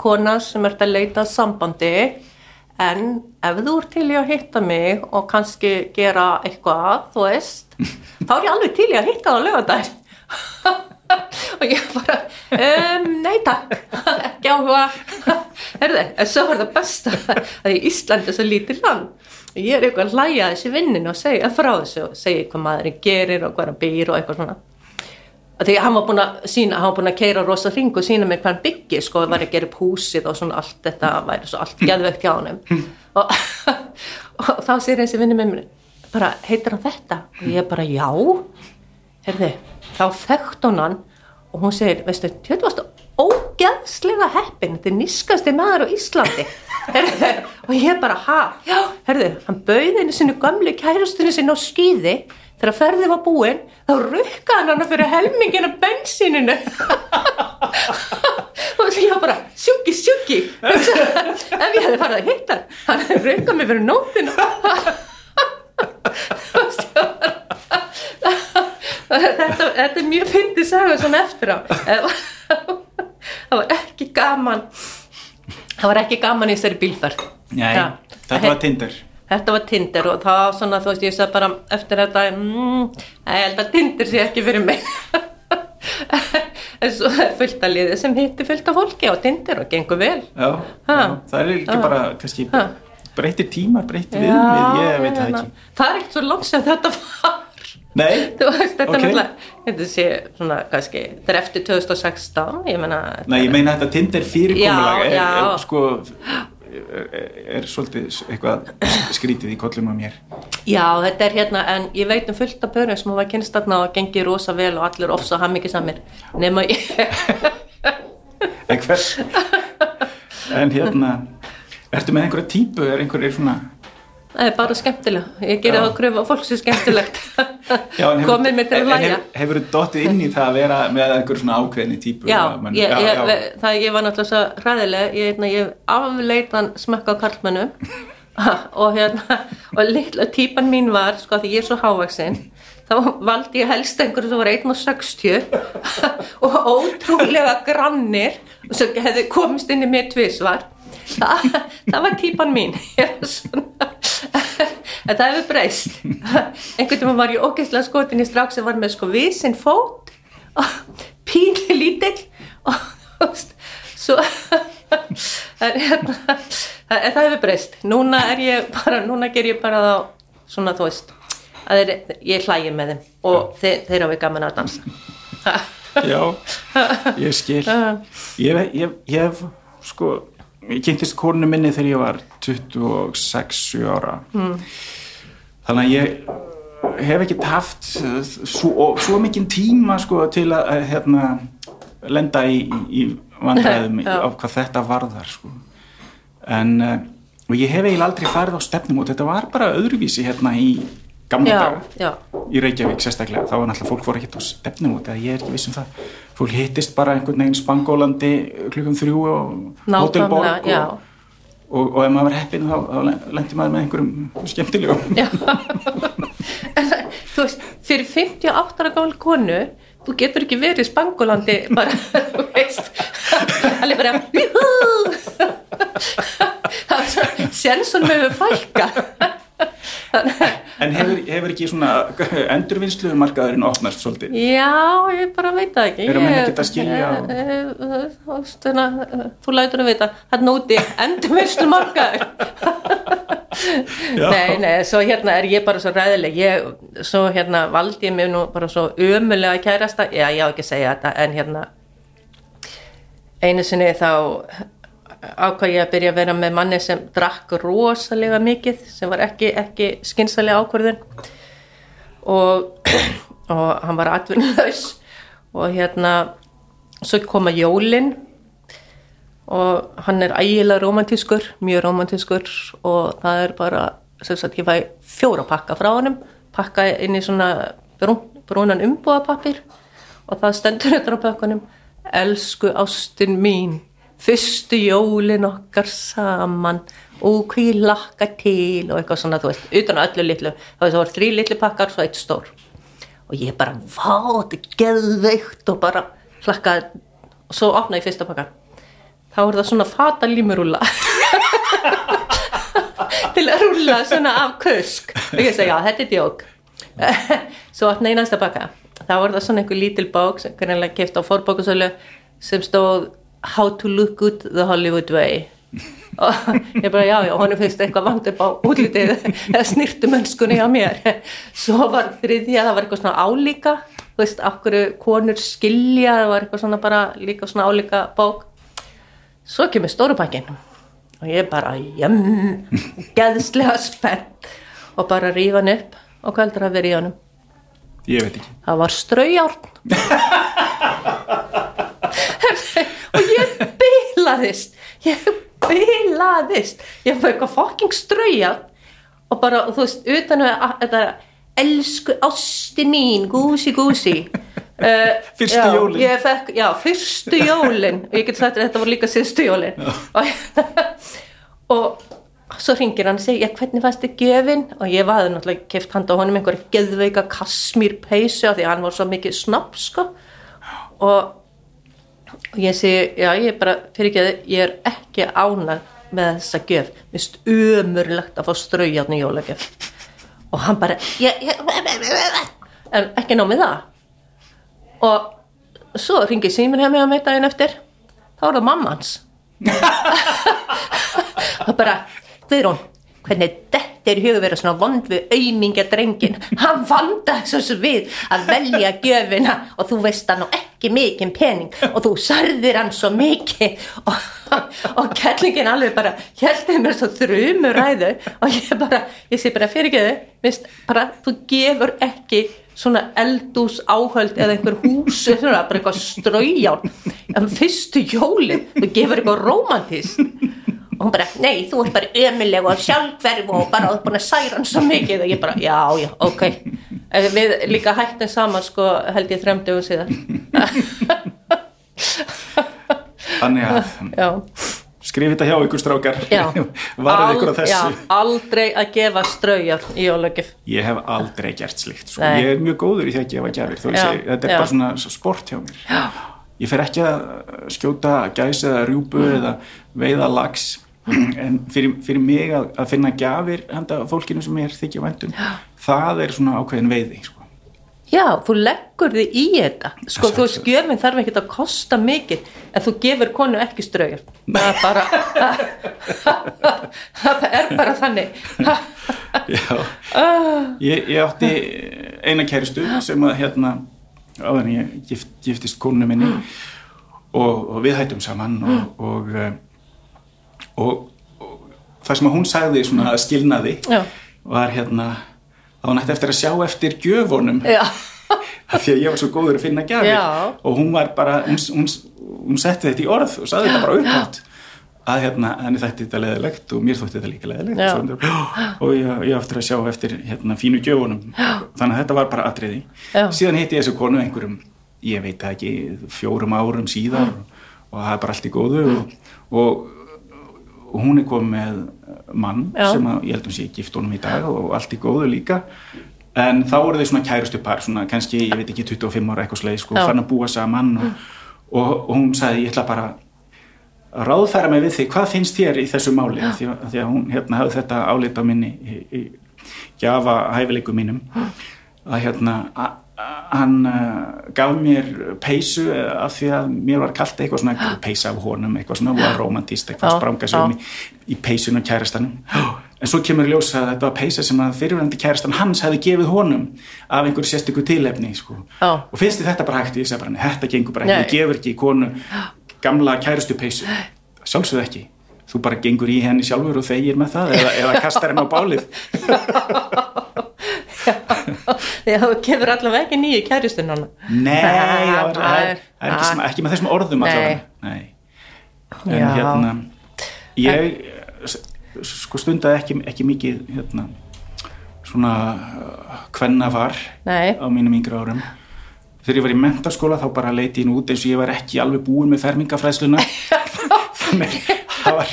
kona sem ert að leita sambandi en ef þú ert til í að hitta mig og kannski gera eitthvað, þú veist þá er ég alveg til í að hitta það á lögadær og ég bara um, nei takk. Ekki áhuga. Herði, en svo var það besta að í Íslandi er svo lítið land. Og ég er eitthvað að hlæja þessi vinnin og segja frá þessu og segja hvað maðurinn gerir og hvað hann býr og eitthvað svona því hann var búin að sína, hann var búin að keira rosa hring og sína mig hvað hann byggir sko, það var að gera upp húsið og svona allt þetta væri svo allt geðveikt hjá hann og, og þá sér þessi vinni með mér bara heitir hann þetta? Og ég bara já. Herði, þá þekkt hún hann og hún segir, veistu, þetta varstu ógeðslega heppin, þetta er nískasti maður á Íslandi. Herði, og ég bara, ha, já, herði hann bauði henni sinu gamlu kærustunni sinni á skýði þegar ferðið var búinn þá rukkaði hann fyrir helmingina bensininu og ég bara sjúki, sjúki ef ég hefði farið að hitta hann rukkaði mig fyrir nótinu þetta, þetta er mjög fyndið saga svona eftir á. Það var ekki gaman. Það var ekki gaman í þessari bílferð. Nei, þetta var Tinder Þetta var Tinder og það var svona, þú veist, ég sagði bara eftir þetta, mm, ég held að Tinder sé ekki fyrir mig. en svo er fullt að liði sem hitti fullt af fólki á Tinder og gengur vel. Já, já, það er Ha. bara kannski breytir tímar, breytir viðmið, ég veit það ekki Það er ekkert svo langt sem þetta var. Nei, veist, þetta Ok. þetta sé svona, kannski, þetta er eftir 2016, ég meina. Nei, ég meina þetta Tinder fyrirkomulag er, er, sko, er, svolítið eitthvað skrítið í kollum á mér Já, þetta er hérna, en ég veit um fullt af börjum sem hafa kynst þarna og gengið rosa vel og allir ofsa hammingjusamir, nema ég. En hvers En hérna Ertu með einhverja típu, er einhverjir svona Það er bara skemmtilega. Ég gerir það að kröfu að fólk skemmtilegt. Já, en hefur- Komið mér til að en læja. hefur- Hefurðu dottið inn í það að vera með einhverju svona ákveðni típu Já, mann- ég, já, ég, já. það ég var náttúrulega svo hræðileg. Ég, hérna, ég afleitan smökk á karlmennu og hérna, og litla típan mín var, sko því ég er svo hávaksinn, þá valdi ég helst einhverju sem var 1.60 og ótrúlega grannir og svo hefði komist inn í mér tvisvar. Þa, það var típan mín. En það hefur breyst. Einhvern veginn var ég ógeðslega skotin í strák sem var með sko vísinn fót. Og píli lítill og þú veist svo hérna, það hefur breyst. Núna er ég bara, núna ger ég bara þá svona þú veist þeir, ég hlægi með þeim og þeir, þeir hafa gaman að dansa. Já, ég skil. Ég, ég, ég hef sko ég kynntist konu minni þegar ég var 26 ára. Mm. þannig að ég hef ekki haft svo, svo mikinn tíma sko til að hérna, lenda í, í, vandræðum á hvað þetta varðar sko. En uh, og ég hef eiginlega aldrei farið á stefnum og þetta var bara öðruvísi hérna í gamla daga. í Reykjavík sérstaklega, þá var náttúrulega fólk fór ekkert á stefnum út, eða ég er ekki viss um það. Fólk hittist bara einhvern veginn spangólandi klukkum þrjú og já. og, og, og ef maður var heppin þá, þá lendi maður með einhverjum skemmtilegum. Þú veist, fyrir 58 ára gáli konu, þú getur ekki verið Spangólandi bara, þú veist, alveg bara, það er svona, sjensun með fælka. En hefur, hefur ekki svona endurvinnslu markaðurinn opnast svolítið? Já, ég bara veit það ekki. Eru menn Ég- ekkert að skilja? Á- Eh, eh, eh, Þú lætur að vita, hann úti, endur veistlu markaður. Nei, nei, svo hérna er ég bara svo ræðileg ég, svo hérna valdi ég mig nú bara svo ömulega kærasta. Já, ég á ekki að segja þetta, en hérna einu sinni þá ákvað ég að byrja að vera með manni sem drakk rosalega mikið sem var ekki, ekki skynsalega ákvörðun. Og, og hann var atvinnulegs og hérna svo koma jólin og hann er ægilega romantískur, mjög romantískur og það er bara sem sagt ég fæ fjóra pakka frá honum pakka inn í svona brún, brúnan umbúðapappir og það stendur þetta á pakkanum elsku ástin mín fyrstu jólin okkar saman. Og hví lakka til og eitthvað svona þú veist, utan á öllu litlu. Það var þrý litlu pakkar svo eitt stór. Og ég bara, vá, þetta er geðveikt og bara hlakkaði. Og svo opnaði ég fyrsta pakka þá er það svona fata límurúla til að rúla svona af kusk. Og ég segi, já, þetta er djók. Svo opnaði ég næsta pakka. Þá var það svona einhver lítil bók sem kannilega keft á fórbókusölu sem stóð How to look good the Hollywood way. Og ég bara já já, honum finnst eitthvað vant upp á útlitið eða snirtu mennskunni á mér. Svo var þriðja, það var eitthvað svona álíka þú veist, okkur konur skilja það var eitthvað svona bara líka svona álíka bók. Svo kemur stórupakkin og ég bara jem, geðslega spennt og bara rífa hann upp og hvað heldur að vera í honum. Ég veit ekki. það var straujárn og ég bilaðist ég bilaðist. Ég var eitthvað fokking straujárn og bara, þú veist, utan að þetta elsku ásti mín gúsi gúsi uh, Fyrstu já, jólin. ég fekk, já, fyrstu jólin. Og ég get sagt að þetta var líka síðustu jólin. Og, og svo ringir hann og segir, hvernig fannst þið gjöfin? Og ég vaði náttúrulega keft handa á honum einhverja geðveika kasmír peysu af því að hann var svo mikið snopp sko. Og, og ég segi, já, ég er bara fyrir ekki að ég er ekki ánað með þessa gjöf, mist umurlegt að fá straujarni jólagjöf. Og hann bara ég, ég, en ekki ná með það. Og svo ringir síminn hjá mig á mig daginn eftir. Þá er það mammans og bara Guðrún, hvernig þetta er hugað vera svona vond við auðmingja drengin hann vanda þessu við að velja gjöfina og þú veist hann og ekki mikinn pening og þú sarðir hann svo mikið. Og, og kellingin alveg bara heldur mér svo þrjumur ræðu og ég bara, ég sé bara fyrir ekki þau bara, þú gefur ekki svona eldús áhöld eða einhver hús svona, bara eitthvað strauján en fyrstu jólin, þú gefur eitthvað romantist og hún bara, nei, þú ert bara ömuleg og sjálfverf og bara þú ert búin að særa hann svo mikið og ég bara, já, já, ok við líka hættum saman sko held ég þremdugum síðan Þannig að já, skrif þetta hjá ykkur strákar. Varðið ykkur á þessu. já, aldrei að gefa straujar í jólagjöf Ég hef aldrei gert slikt. Sko. Ég er mjög góður í því að gefa segi, þetta er já. bara svona sport hjá mér. Já. Ég fer ekki að skjóta gæs eða rjúpu Mm. eða veiða lags. En fyrir, fyrir mig að, að finna gjafir handa fólkinu sem er þykja væntum, það er svona ákveðin veiði. Sko. Já, þú leggur þig í þetta sko, þú er- skjöfin þarf ekki að kosta mikið en þú gefur konu ekki straujar það er bara það er bara þannig Já. Ah. Ég, ég átti eina kæristu sem að hérna áður en ég gift, giftist konu minni og, og við hættum saman og, og, eh, og, og það sem hún sagði svona að skilnaði Já. var hérna að hún ætti eftir að sjá eftir gjöfunum. Af því að ég var svo góður að finna gjafir. Já. og hún var bara, hún, hún, hún setti þetta í orð og sagði þetta bara upphátt. Að hérna, henni þætti þetta leðilegt og mér þótti þetta líka leðilegt og, ég, ég á eftir að sjá eftir hérna, fínu gjöfunum. Þannig að þetta var bara atriði. Já. síðan hitti ég þessu konu einhverjum ég veit ekki, fjórum árum síðar og það er bara allt í góðu. Og, og hún er komið með mann Já. sem að, ég held að sé gift honum í dag og allt í góðu líka. En þá voru þau svona kærustu par svona kannski, ég veit ekki, 25 ára eitthvað sleið sko, fann að búa saman og, og, og hún sagði, ég ætla bara að ráðfæra mig við þig, hvað finnst þér í þessu máli, því, að- því að hún hérna hafði þetta álita minni í, í gjafa hæfileikum mínum. Að hérna a, a, hann uh, gaf mér peysu eh, af því að mér var kallt eitthvað svona peysa af honum, eitthvað svona var romantist, eitthvað spranga já. um í, í peysun og kærastanum. En svo kemur ljós að þetta var peysa sem að fyrirvændi kærastan hans hefði gefið honum af einhverju sérstöku tilefni sko. Og finnst þetta bara hægt? Ég sagði bara, "Nei, þetta gengur bara ekki, þú gefur ekki konu gamla kærastu peysu sjálfsögðu ekki. Þú bara gengur í henni sjálfur og þegir með það eða, eða kastar henni á bálið að þú kemur allavega ekki nýju kæristun Nei, það er, það er ekki, sem, ekki með þessum orðum allavega. Nei. En Já. hérna, ég sko stundaði ekki, ekki mikið hérna, svona hvenna var Nei. á mínum yngri árum. Þegar ég var í mentaskóla þá bara leiti nú út eins og ég var ekki alveg búin með fermingafræðsluna. þannig það var,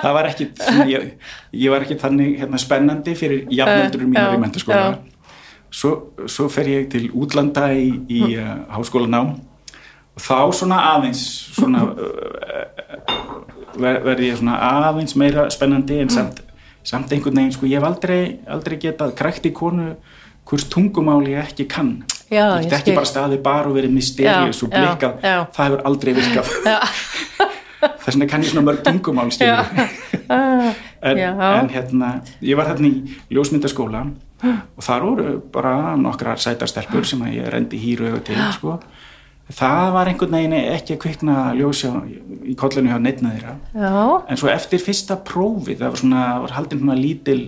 það var ekki, ég, ég var ekki þannig hérna, spennandi fyrir jafnöldur mínar í mentaskóla. já. Svo, svo fer ég til útlanda í, í uh, háskólanám. Og þá svona aðeins svona uh, ver, verði ég svona aðeins meira spennandi en samt, samt einhvern veginn sko ég hef aldrei, aldrei getað krækt í konu hvers tungumál ég ekki kann. Já, ég get ekki bara staðið bara og verið mysterious Já, og blikkað, já, já. það hefur aldrei virkað þess vegna kann ég svona mörg tungumál skilur Ah, en, en hérna ég var þarna í ljósmyndaskóla og þar voru bara nokkrar sætarstelpur sem ég rendi hýru auðvitað til sko. það var einhvern veginn ekki að kvikna ljósja í kollinu hjá neittna þeirra. Já, en svo eftir fyrsta prófið það var svona, var haldin svona lítil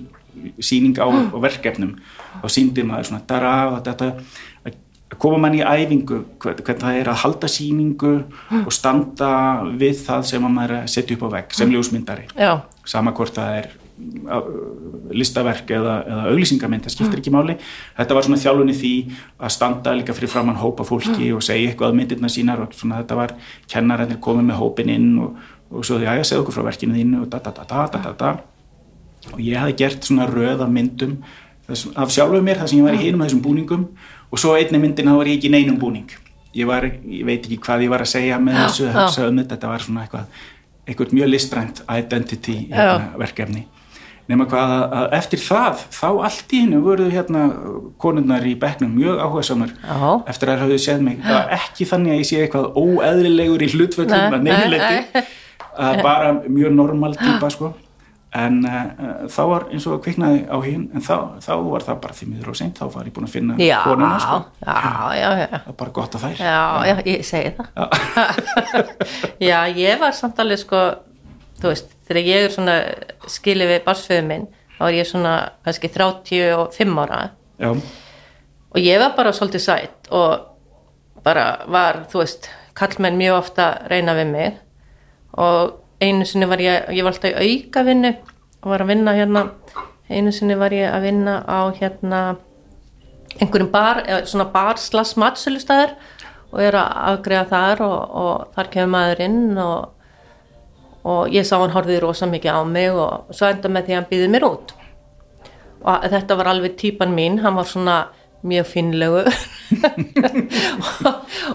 síning á, á verkefnum. Þá síndi maður svona dara, þetta, að koma mann í æfingu hvern- hvernig það er að halda síningu og standa við það sem að maður að setja upp á vegg sem ljósmyndari. Já, sama hvort það er listaverk eða, eða auglýsingamynd, það skiptir ekki máli. Þetta var svona þjálfunni því að standa líka fyrir framann hópa fólki og segja eitthvað á myndirna sínar og svona þetta var kennarannir komið með hópin inn og, og svo því að ég segja okkur frá verkinu þínu og da da da da da da og ég hafði gert svona röð af myndum af sjálfuð mér þar sem ég var í hinum þessum búningum. Og svo einni myndin þá var ég ekki í neinum búning. Ég, var, ég veit ekki hvað ég var að segja með Já, þessu, já. þessu um þetta, var svona eitthvað eitthvað mjög listrænt identity hérna, verkefni. Nema hvað að, eftir það þá allt í hennu voru hérna konurnar í bekknum mjög áhugasamar. Já. eftir að þær höfðu séð mig það ekki þannig að ég sé eitthvað óeðlilegur í hlutföllum Nei, að að bara mjög normal típa sko en uh, þá var eins og að kviknaði á hinn en þá, þá var það bara því miður og seint þá var ég búin að finna já, konuna sko. já, já, já, það var bara gott að þær. Já, já, ég segi það. Já, ég var samt alveg sko, þú veist, þegar ég er svona skilið við barsföðu minn þá er ég svona kannski 35 ára. Já, og ég var bara svolítið sætt og bara var, þú veist, kallmenn mjög ofta reyna við mig. Og einu sinni var ég, ég var alltaf í aukavinnu og var að vinna hérna, einu sinni var ég að vinna á hérna einhverjum bar, svona bar slags matsölustæður og er að afgreða þar og, og þar kemur maður inn og, og ég sá hann horfið rosa mikið á mig og svo enda með því að hann býði mér út. Og þetta var alveg típan mín, hann var svona mjög finnlegu og,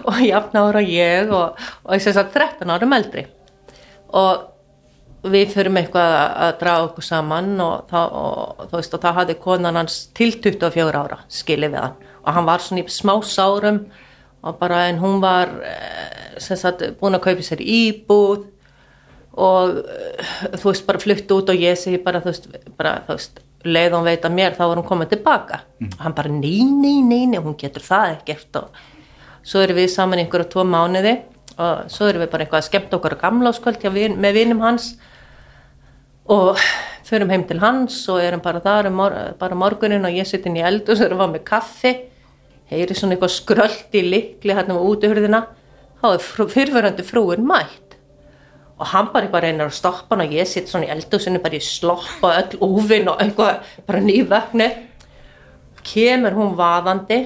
og jafn ára ég og, sem sagt 13 árum eldri og við förum eitthvað að, draga okkur saman og, og þú veist og það hafði konan hans til 24 ára skilið við hann. Og hann var svona í smá sárum og bara en hún var eh, sem sagt búin að kaupa sér íbúð og eh, þú veist bara flutt út og ég segi bara þú veist, bara, þú veist leið hún veit að mér þá var hún komið tilbaka. Og hann bara nei, nei, nei, nei, hún getur það ekkert og svo erum við saman í einhverja tvo mánuði og svo erum við bara eitthvað að skemmta okkar gamla áskvöld vin, með vinum hans. Og förum heim til hans og erum bara þar um mor bara morgunin og ég sitt inn í eldu og svo erum við með kaffi. Heyri svona eitthvað skröld í likli hérna á útuhurðina þá er frú, fyrirverandi frúin mætt. Og hann bara eitthvað reynir að stoppa hann og ég sitt svona í eldhúsinu bara í slopp og öll úfin og eitthvað bara nývögnu kemur hún vaðandi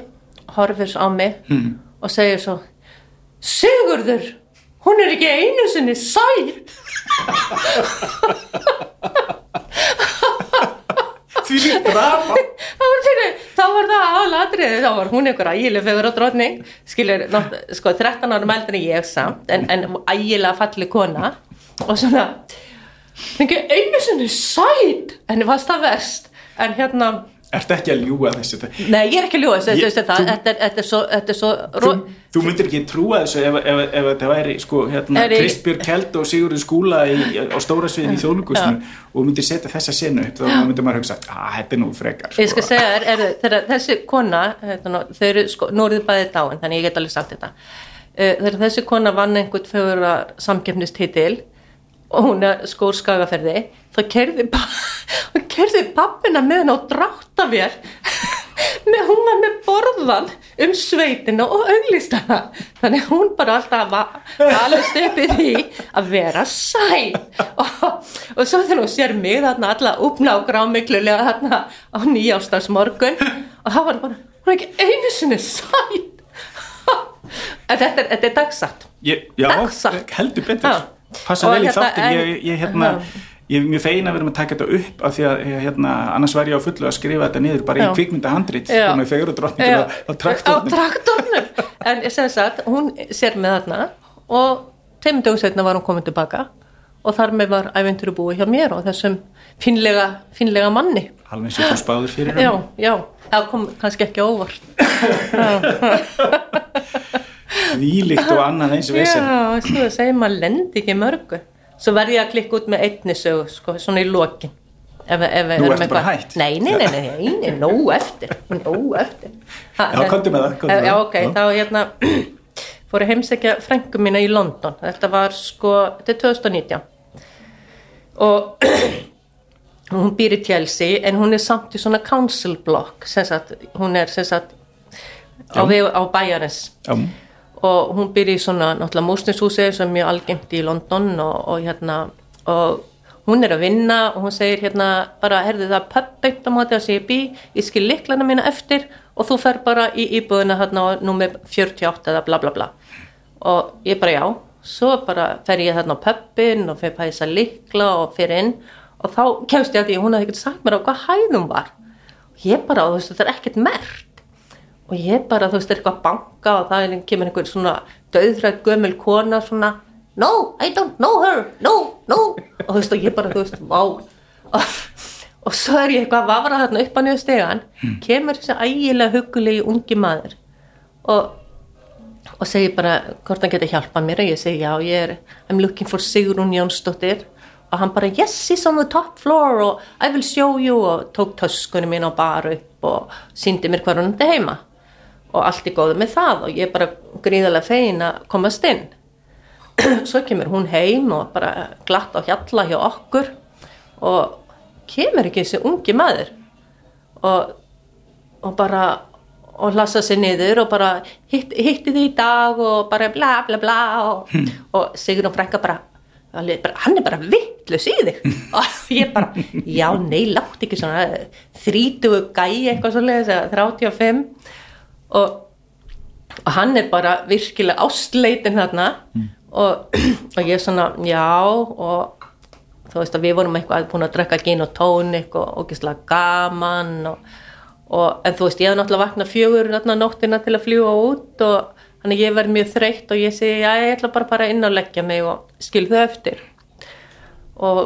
horfir á mig mm. og segir svo Sigurður hún er ekki einu sinni sæt því líkt drama. Þá var, þeirri, þá var það aðalatrið þá var hún einhver ægileg fegur á drotning skilur, nátt, sko 13 árum eldri en ég samt, en, en ægilega falli kona. Og svona þengi einu sinni sæt en það varst það verst. En hérna, Ertu ekki að ljúga þessu? nei ég er ekki að ljúa þessu, þetta, er- þetta er svo, er Þú, þú myndir ekki trúa þessu ef, ef, ef þetta væri sko, hérna, Er Kristbjörg Kjeld og Sigurður Skúla í, á stóra sviðin í þjóðlugusinu og myndir setja þessa senu upp þá myndir maður hugsa, að þetta er nú frekar Ég skal sko. segja þér, er, þegar þessi kona, hérna, þau eru, sko, nú eru þið bæðið dáin, þannig ég get alveg sagt þetta. Uh, þegar þessi kona vann einhvern fögur samkeppnistitil og hún er skór skagaferði, þá kerði, kerði pappina með henn á dráttavél með, hún var með borðan um sveitina og auglistana þannig hún bara alltaf var alveg stöpið í að vera sæl. Og, og svo þegar hún sér mig þarna alla uppná grámiklulega þarna á nýjástarsmorgun og það var bara, hún er ekki einu sinni sæl. En þetta er, þetta er dagsatt. Dagsatt. heldur betur. Passa vel í hérna, þáttin ég, ég, hérna, ég er mjög fein að vera með að taka þetta upp af því að hérna, annars væri ég á fullu að skrifa þetta niður bara Já. í kvikmyndahandrit Já. með fegur og drottningur Já, á, á traktornum. Á traktornum. En sem sagt, hún sér með þarna og tveim dögum setna var hún komin tilbaka og þar með var æventuru búið hjá mér og þessum finlega, finlega manni. Alveg eins og spáður fyrir já, hann já, það kom kannski ekki óvart Vílíkt og annað eins vesen. Já, svo að segja maður lendi ekki mörgu. Svo verði ég að klikka út með einni sögu sko, svona í lokin. Ef, ef, Nú ertu bara hætt. nei, nei, nei, nei, nei, nei, nóg eftir nóg eftir. Ha, Já, komdu með það, komdu með já, það. ok, Já. þá hérna fór að heimsækja frængu mína í London. Þetta var sko, þetta er 2019 og hún býr í Chelsea en hún er samt í svona council block sem sagt, hún er sem sagt á, Já. á bæjarins Já, og hún býr í svona náttúrulega músnishúsi sem er mjög algengt í London og, og hérna og hún er að vinna og hún segir hérna bara herðu það pöppitt á móti að segja bí ég skil liklana mína eftir og þú fer bara í íbúðina hérna á nummer 48 eða bla bla bla. Og ég bara já. Svo bara fer ég þarna á pöppin og fer pæsa likla og fer inn og þá kemst ég að því hún hafði ekkert sagt mér á hvað hæðum var. Og ég bara, þú veist, þetta er ekkert mert og ég bara, þú veist, er eitthvað að banka og það kemur einhver svona döðrætt gömul kona svona no, I don't know her, no, no. Og þú veist, og ég bara, þú veist, vá. Og, og svo er ég eitthvað að vafra þarna upp á niður stegan kemur þessi ægilega hugulegi ungi maður og og segir bara hvort hann geti hjálpað mér? Og ég segi já, ég er I'm looking for Sigrun Jónsdóttir. Og hann bara yes, he's on the top floor og I will show you. Og tók töskunni mín og bar upp og síndi mér hvað hann er heima og allt er góð með það. Og ég er bara gríðarlega fegin að komast inn. Svo kemur hún heim og bara glatt á hjalla hjá okkur. Og kemur ekki þessi ungi maður. Og, og bara og lasa sér niður og bara hitt, hitti þið í dag og bara bla bla bla og, og Sigrun Frænka bara, alveg bara hann er bara vittlus í þig. Og ég bara, já nei, látt ekki svona þrítugu gæi eitthvað svo leiðis eða 35 og, og hann er bara virkilega ástleitin þarna. Og, og ég svona, já og þú veist að við vorum eitthvað búin að drekka gin og tónik og ógislega gaman og, og en þú veist ég hef náttúrulega vaknað fjögur nóttina til að fljúa út og þannig ég verð mjög þreytt og ég segi já ég ætla bara bara inn að leggja mig og skil þau eftir. Og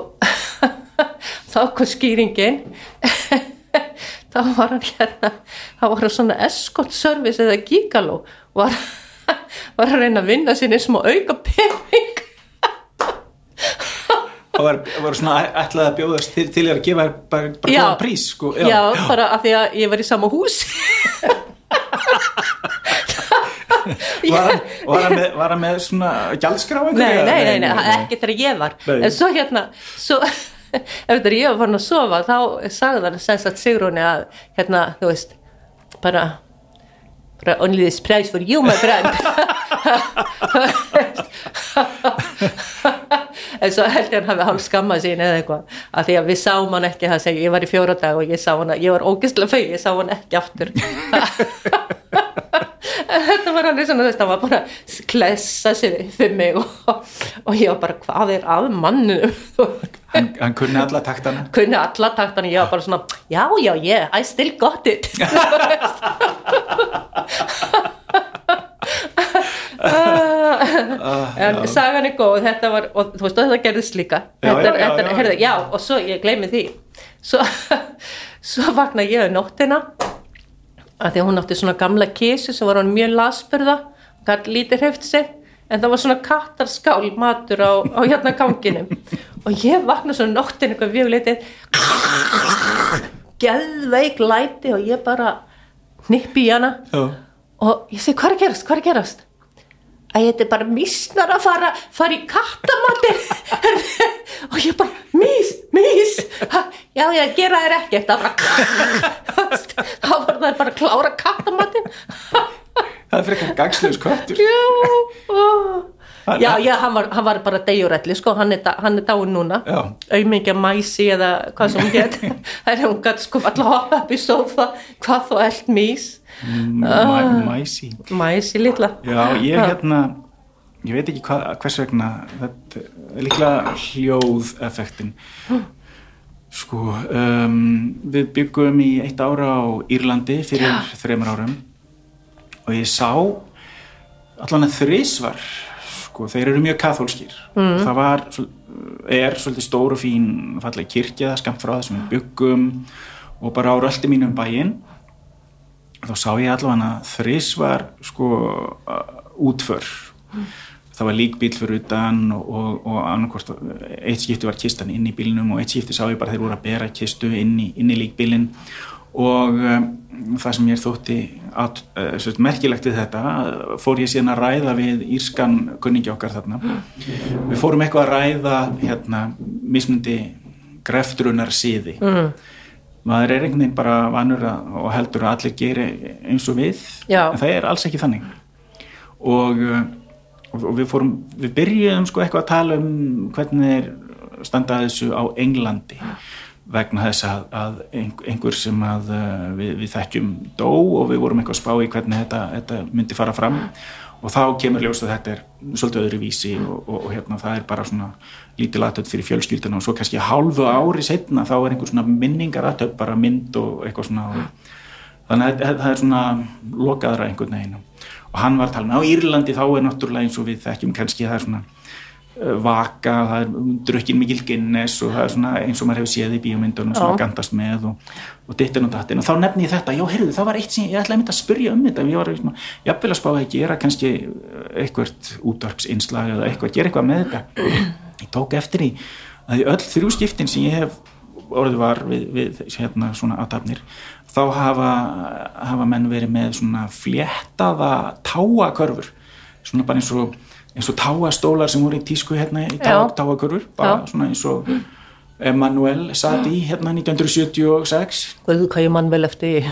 þá kom skýringin þá var hann hérna þá var hann svona escort service eða gígaló. Var, var að reyna að vinna sinni smá auka pening og var, var svona ætlaði að bjóðast til, til að gefa bara, bara Já. prís sko. já, bara af því að ég var í sama hús Var, hann, var, hann með, var hann með svona gjaldskrá nei, nei, nei, nei, ekki þegar ég var. Nei. en svo hérna svo, eftir að ég var farin að sofa þá sagði hann sem sagt Sigrúni að hérna, þú veist bara, bara only this price for you my friend. En svo held ég hann hafi hálf skammað sín eða eitthvað af því að við sáum hann ekki það sem ég var í fjóra dag og ég sá hann ég var ógislega fau, ég sá hann ekki aftur þetta var alveg svona þess að það var bara að klessa sér fyrir mig og, og ég var bara hvað er að manninu hann, hann kunni alla taktana. Kunni alla taktan ég var bara svona já já yeah, I still got it. En sagan er góð þetta var, og þú veist þetta gerðist líka. Já, þetta, já, þetta, já. heyrðu, já, og svo ég gleymi því. Svo, svo vakna ég um nóttina að því að hún átti svona gamla kísu sem var hann mjög lasburða gætt lítið hreift sig en það var svona kattarskál matur á, á hérna ganginum. Og ég vakna svona nóttin eitthvað vjögleitið geðveik læti og ég bara nippi í hana. Já. og ég segi hvað er gerast, hvað er gerast að þetta er bara mísnar að fara fara í kattamatir og ég bara, mís, mís já, já, gera þér ekkert. Það var bara að klára kattamatinn það er frekar gagslegs köttur. Já, já, já hann, var, hann var bara degjurelli sko, hann er, er dáin núna. Aumingja mæsi eða hvað sem get það er hún gætt sko alltaf hoppa upp í sófa. Hvað þú eld mís mæsi mæsi litla. Já, ég hérna ég veit ekki hvað, hvers vegna þetta er líklega hljóðeffektin. Sko um, við byggum í eitt ára á Írlandi fyrir þreymur árum og ég sá allan að þrísvar sko, þeir eru mjög kathólskir mm. það var, er svolítið stór og fín fallega kirkja, skamt frá það sem við byggum og bara á röldi mínum bæinn þá sá ég allavega þrísvar sko uh, útför. Það var líkbíl fyrir utan og, og, og annarkvort eitt skipti var kistan inn í bílnum og eitt skipti sá ég bara þeir voru að bera kistu inn í, í líkbílin og um, það sem ég þótti at, uh, merkilegt við þetta uh, fór ég síðan að ræða við írskan kunningi okkar þarna. Við fórum eitthvað að ræða hérna mismundi greftrunar síði mm. Maður er einhvern veginn bara vanur að, og heldur að allir geri eins og við. Já. en það er alls ekki þannig. Og, og við fórum við byrjuðum sko eitthvað að tala um hvernig er standað þessu á Englandi vegna þess að, að ein- einhver sem að við, við þekkjum dó og við vorum eitthvað að spá í hvernig þetta, þetta myndi fara fram. og þá kemur ljós að þetta er svolítið öðru vísi og, og, og hérna það er bara svona lítið aðtöp fyrir fjölskylduna. Og svo kannski hálfu ári setna þá er einhver svona minningar aðtöp bara mynd og eitthvað svona. Og, þannig að það- er svona lokaðra einhvern veginn. Og hann var með á Írlandi þá er náttúrulega eins og við þekkjum kannski það er svona vaka, það er drukkin mikil Guinness og það er svona eins og maður hefur séð í bíómyndunum sem Já. að gandast með og, og dittin og dattin og þá nefni ég þetta, já heyrðu það var eitt sem ég ætlaði að mynda að spyrja um þetta. Ég var svona, jafnvel að spá að gera kannski uh, eitthvað útvarpsinslag eða eitthvað, gera eitthvað með þetta. Ég tók eftir í að í öll þrjú skiptin sem ég hef orðið var við, við hérna svona aðtapnir þá hafa, hafa menn verið með svona fléttaða táakörfur. Svona bara eins og eins og táastólar sem voru í tísku hérna í tá, Já. táakörfur bara Já. svona eins og Emanuel satt í hérna 1976 Guð, hvað ég mann vel eftir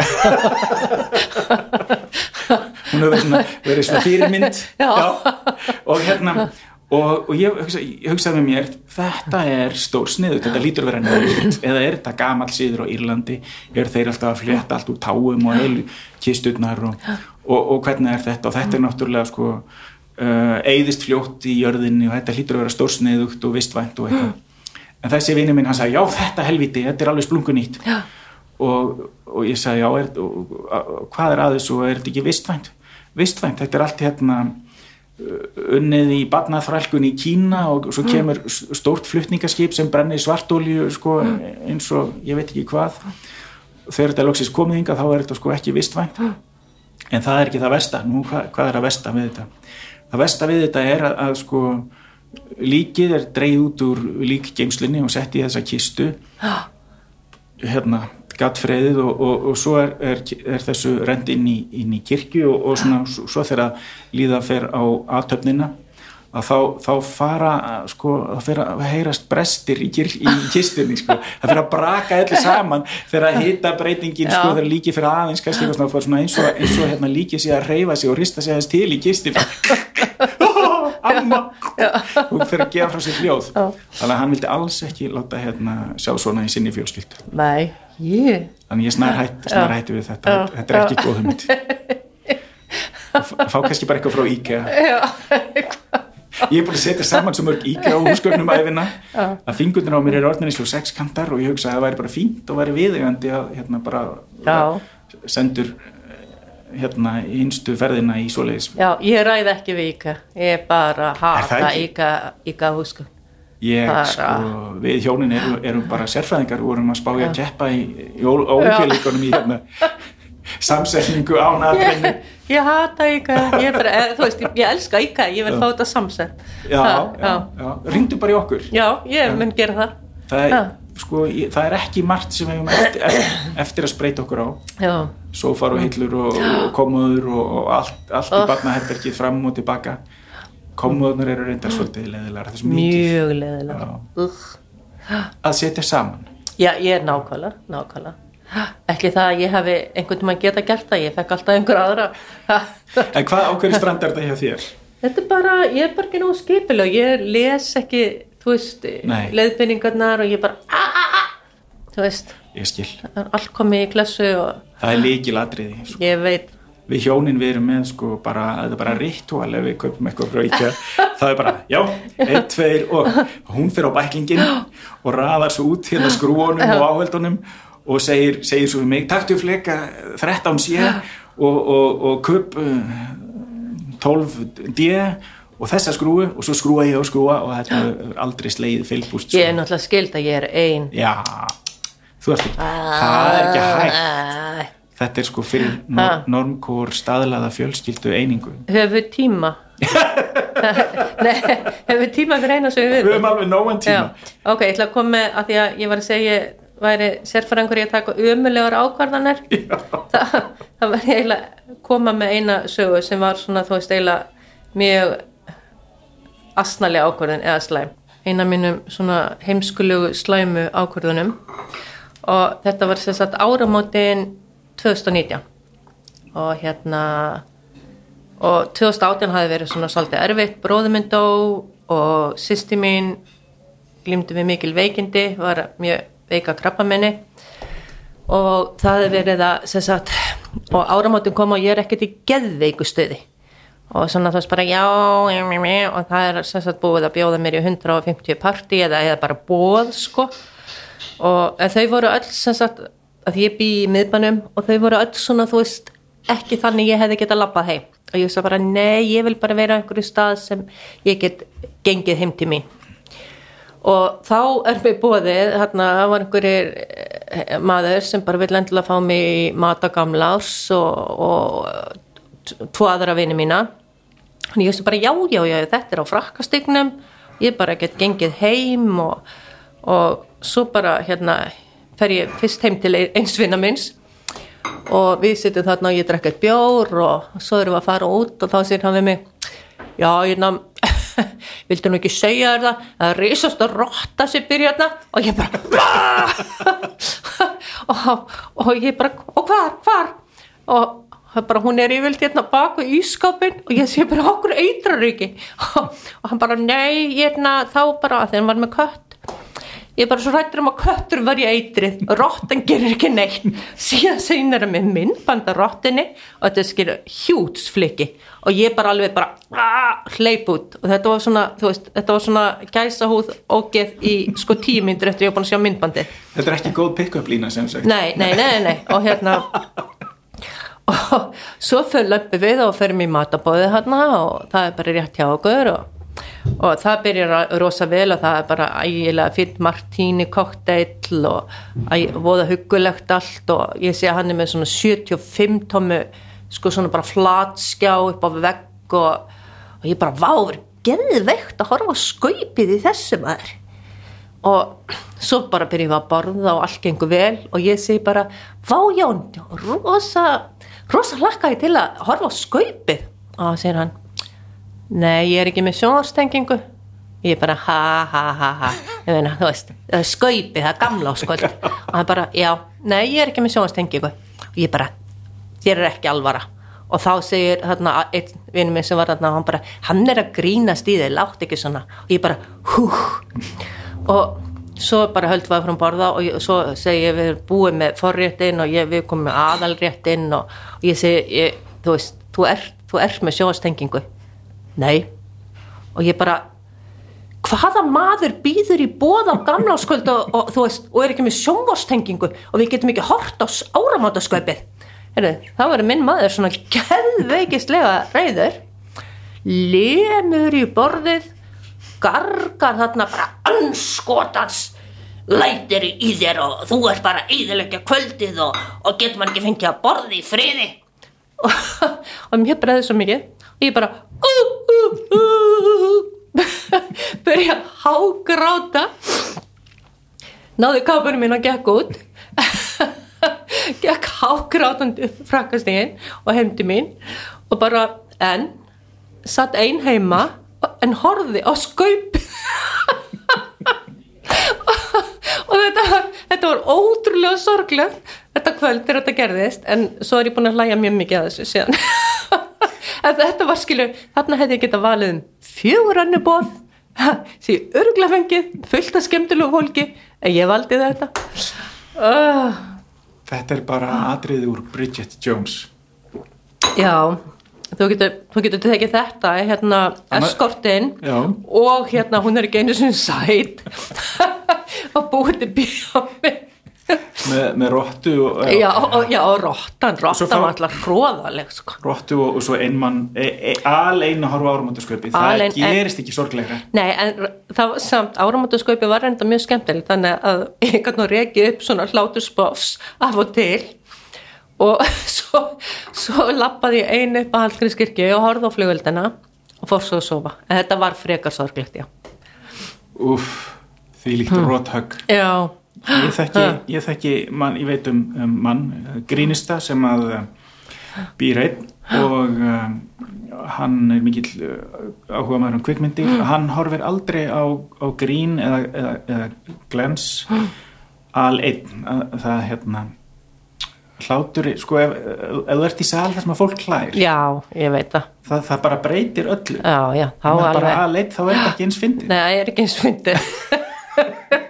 hún hefur verið svona, verið svona fyrirmynd. Já. og hérna og, og ég, hugsa, ég hugsaði með mér þetta er stór sniðu, þetta lítur vera nöld eða er þetta gamall síður á Írlandi? Er þeir alltaf að flétta allt úr táum og heilu kisturnar og, og, og hvernig er þetta? Og þetta er náttúrulega sko uh, eyðist fljótt í jörðinni og þetta lítur að vera stór sniðugt og vistvænt og eitthvað. En þessi vinur minn hann sagði já þetta helviti, þetta er alveg splungunýtt og, og ég sagði já er, og, og, hvað er aðeins og er þetta ekki vistvænt? Vistvænt, þetta er allt hérna uh, unnið í barnaþrælkun í Kína og svo kemur s- stórt flutningaskip sem brennir svartólju sko, eins og ég veit ekki hvað. Þegar þetta er loksins komið hinga þá er þetta sko ekki vistvænt. En það er ekki það versta. Nú hvað er að við þetta það er að, að sko líkið er dreigð út úr líkgeimslinni og sett í þessa kistu. Hérna gattfreðið og, og, og svo er, er, er þessu rend inn í, inn í kirkju og, og svona, svo, þegar líða fer á aðtöfnina að þá, þá fara sko, það fer að heyrast brestir í, í kistunni sko. það fer að braka öllu saman þegar að hita breytingin sko, Já. þegar líkið fyrir aðeins kannski, eitthvað svona, eins og, eins og hérna, líkið sé að reyfa sig og rista sig aðeins til í kistin amma! Og fyrir að gefa frá sér hljóð. Þannig að hann vildi alls ekki láta hérna, sjá svona í sinni fjölskyld. Nei, ég. Þannig ég snar hætti, hætti við þetta. Já. þetta er ekki góð hugmynd. Fá kannski bara eitthvað frá IKEA ég er búin að setja saman svo mörg IKEA og húsgögnum æfina að fingurnir á mér er orðin eins og sexkantar og ég hugsa að það væri bara fínt og væri viðegandi að hérna bara Já. sendur hérna einstu ferðina í svoleiðis. Já, ég ræði ekki við Íka. Ég bara Er það hata ekki? Íka Íka húsku Ég, Bara- sko, við hjónin erum, erum bara sérfræðingar, við vorum að spá í að keppa í, í ólympíulíkunum í hérna samsetningu án aðreinu Ég hata Íka Ég, bara, eh, ég, ég elska Íka Ég vil fá þetta samsett. Já, já, já, ringdu bara í okkur. Já, ég mun gera það. Það er, sko, ég, það er ekki margt sem við hefum eftir, eftir, að spreita okkur á. Já, sófar og hillur og, og komóður og, og allt, allt í Oh. barnaherbergið fram og tilbaka. Komóðunar eru reyndar svolítið leðilegar mjög leðilega Já. Ugh. að setja saman. Já, ég er nákvæmlega Nákvæmlega Ekki það að ég hefði einhvern tímann geta gert það, ég fekk alltaf einhver aðra. En hvað ákveður strand er þetta hjá þér? Þetta er bara, ég er bara ekki nógu skipileg ég les ekki, þú veist leiðbynningarnar og ég bara a, a, a, þú veist. Ég skil, það er allt komið í klessu og það er líkil atriði sko. ég veit. Við hjónin við erum með sko bara, þetta er bara ritual ef við kaupum eitthvað IKEA. Það er bara, já, einn, tveir og hún fyrir á bæklingin og raðar svo út hérna skrúunum og áheldunum og segir, segir svo við mig, taktu fleka 13 sé og, og, og kup uh, 12 D og þessa skrúu og svo skrúa ég og skrúa og þetta er aldrei sleið fylgbúst ég er náttúrulega skild að ég er ein. Já, þú ekki, það er ekki hægt. Æ, Þetta er sko fyrir nor normkór staðlaða fjölskyldu einingu. höfum við tíma. Nei, við tíma fyrir eina sem við Við höfum alveg nógan tíma. Já, ok, ég ætla að koma með að því að ég var að segja væri sérfærangur í að taka ömulegar ákvarðanir. Það, það var eiginlega koma með eina sögu sem var svona þú veist eiginlega mjög asnalega ákvarðan eða slæm. Eina mínum svona heimskulugu slæmu ákvarðunum og þetta var sagt áramótin 2019 og hérna og 2018 hafi verið svona svolítið erfitt. Bróðuminn dó og sýsti mín glýmdi við mikil veikindi var mjög veika krabbamenni og það hefði verið að sagt, og áramótin kom og ég er ekkert í geðveiku stöði og svona þú veist bara já og það er sagt búið að bjóða mér í 150 partí eða, eða bara bóð sko. Og þau voru öll sagt að ég bý í miðbænum og þau voru öll svona þú veist ekki þannig ég hefði getað labbað heim. Og ég sagði bara nei ég vil bara vera á einhverju stað sem ég get gengið heim til mín og þá er mér bóðið hérna var einhverjir eh, maður sem bara vill endilega fá mig í matagamlás og, og tvo aðra vini mína. Og ég veist bara já, já, já, þetta er á frakkastygnum ég bara get gengið heim og, og svo bara hérna fer ég fyrst heim til einsvinna minns og við sittum þarna og ég drekka bjór og svo erum við að fara út og þá sér hann við mig já, ég ná vildu nú ekki segja þér það? Að risast að rotta sér byrja þarna og ég bara og, og ég bara og hvar, hvar? Og það bara hún er yfirlt hérna baku í ískápin og ég sé bara okkur eitrar ekki? Og, hann bara nei hérna þá bara að þeim var með kött ég er bara svo rættur um að köttur í eitrið. Rottan gerir ekki neitt. Síðan segnar það með myndbanda rottinni og þetta skilur hjútsfliki og ég bara alveg bara aah, hleyp út. Og þetta var svona veist, þetta var svona gæsahúð ógeð í sko tímyndur eftir ég var búin að sjá myndbandi Þetta er ekki góð pick-up lína sem sagt. nei, nei, nei, nei og hérna og svo fyrir löpum við og fyrir mér matabóðið hérna og það er bara rétt hjá okkur og og það byrjar rosa vel og það er bara ægilega fyrr martíni kokteill og æ, voða hugulegt allt og ég sé að hann er með svona 75 tómu sko svona bara flatskjá upp á vegg og, og ég bara váður geðveikt að horfa skaupið í þessu maður. Og svo bara byrjum við að borða og allt gengur vel og ég segi bara vájón, rosa rosa hlakka ég til að horfa skaupið og það segir hann Nei, ég er ekki með sjónvarstengingu ég er bara ha ha ha ha. Ég meina, þú veist, það er skaupið það er gamla áskvöld og er bara, já, nei, ég er ekki með sjónvarstengingu og ég bara, þér er ekki alvara. Og þá segir þarna einn vinnum minn sem var þarna, hann bara hann er að grínast í þig, látt ekki svona. Og ég bara, hú. Og svo bara höldum við frá borða og ég, svo segi ég, við erum búið með forréttin og ég, við komum með aðalréttin og, og ég segi, ég, þú veist þú ert, þú ert með sjónvarstengingu nei. Og ég bara hvaða maður býður í bóða gamláskvöld og, og, þú veist, og er ekki með sjónvarstengingu og við getum ekki hort á áramátasköpið þá verður minn maður svona geðveikislega reyður lemur í borðið gargar þarna bara anskotans lætir í þér og þú ert bara íðilegja kvöldið og, og getur maður ekki fengið að borði í friði? Og, og mér bregði svo mikið ég bara uh, uh, uh, börja að hágráta. Náðu kápunum mín og gekk út. Gekk hágrátandi frakastegin og heimdi mín. Og bara en satt ein heima en horfði á skaup. Og þetta var, þetta var ótrúlega sorglegt. Þetta kvöld þegar þetta gerðist en svo er ég búin að hlæja mjög mikið að þessu síðan þetta var skilur þarna hefði ég geta valið um fjögur annu bóð því örgla fengið fullt af skemmtilegu fólki en ég valdi þetta. Uh, Þetta er bara atriði úr Bridget Jones. Já þú getur, þú getur tekið þetta hérna eskortinn og hérna hún er ekki einu sinni sæt. Og búið til bíómi með, með rottu og, já, já, rottan fá- var alltaf hróðaleg sko. rottu og, og svo einmann e, e, alein að horfa áramöndaskaupi það gerist ekki sorglegra. Nei, en það samt áramótaskaupi var reynda mjög skemmtilegt þannig að ég nú rekið upp svona hláturspofs af og til. Og svo, svo lappaði ég einu upp að Hallgrímskirkju og horfði á flugveldina og fór svo að sofa. En þetta var frekar sorglegt, já. Úff, því líkt hmm. rothögg. Já, ég þekki, ég þekki mann, ég veit um, um mann eh, grínista sem að uh, býr einn og um, hann er mikill áhuga maður um kvikmyndir. Hann horfir aldrei á, á grín eða, eða, eða glens al einn. Að- það hérna hlátur, sko ef, ef þú ert í sal þar sem að fólk hlær. Já, ég veit það. Það, það bara breytir öllu. Já, já, þá það er bara alveg. al einn, þá er þetta ekki eins fyndið. Nei, ég er ekki eins fyndið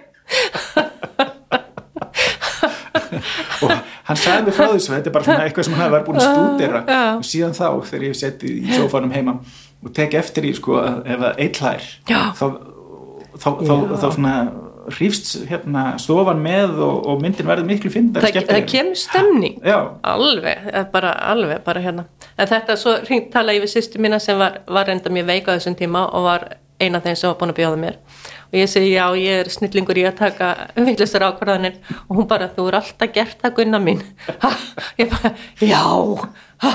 hann sagði frá þessu þetta er bara svona eitthvað sem hann verið búin að stúdera. Já. og síðan þá þegar ég seti í sófanum heima og tek eftir í sko ef að eitt hlær Já. þá, þá, þá, þá svona hrýfst hérna stofan með og, og myndin verður miklu fyndar það, það kemur stemning. Já, alveg, eh, bara alveg bara hérna, en þetta svo hringt tala við sýstu mína sem var, var reynda mjög veik á þessum tíma og var eina þeim sem var búin að bjóða mér og ég segi já, ég er snillingur í að taka vittlustar ákvarðanir. Og hún bara, þú er alltaf gert það gunna mín. Ha, ég bara, já. Ha,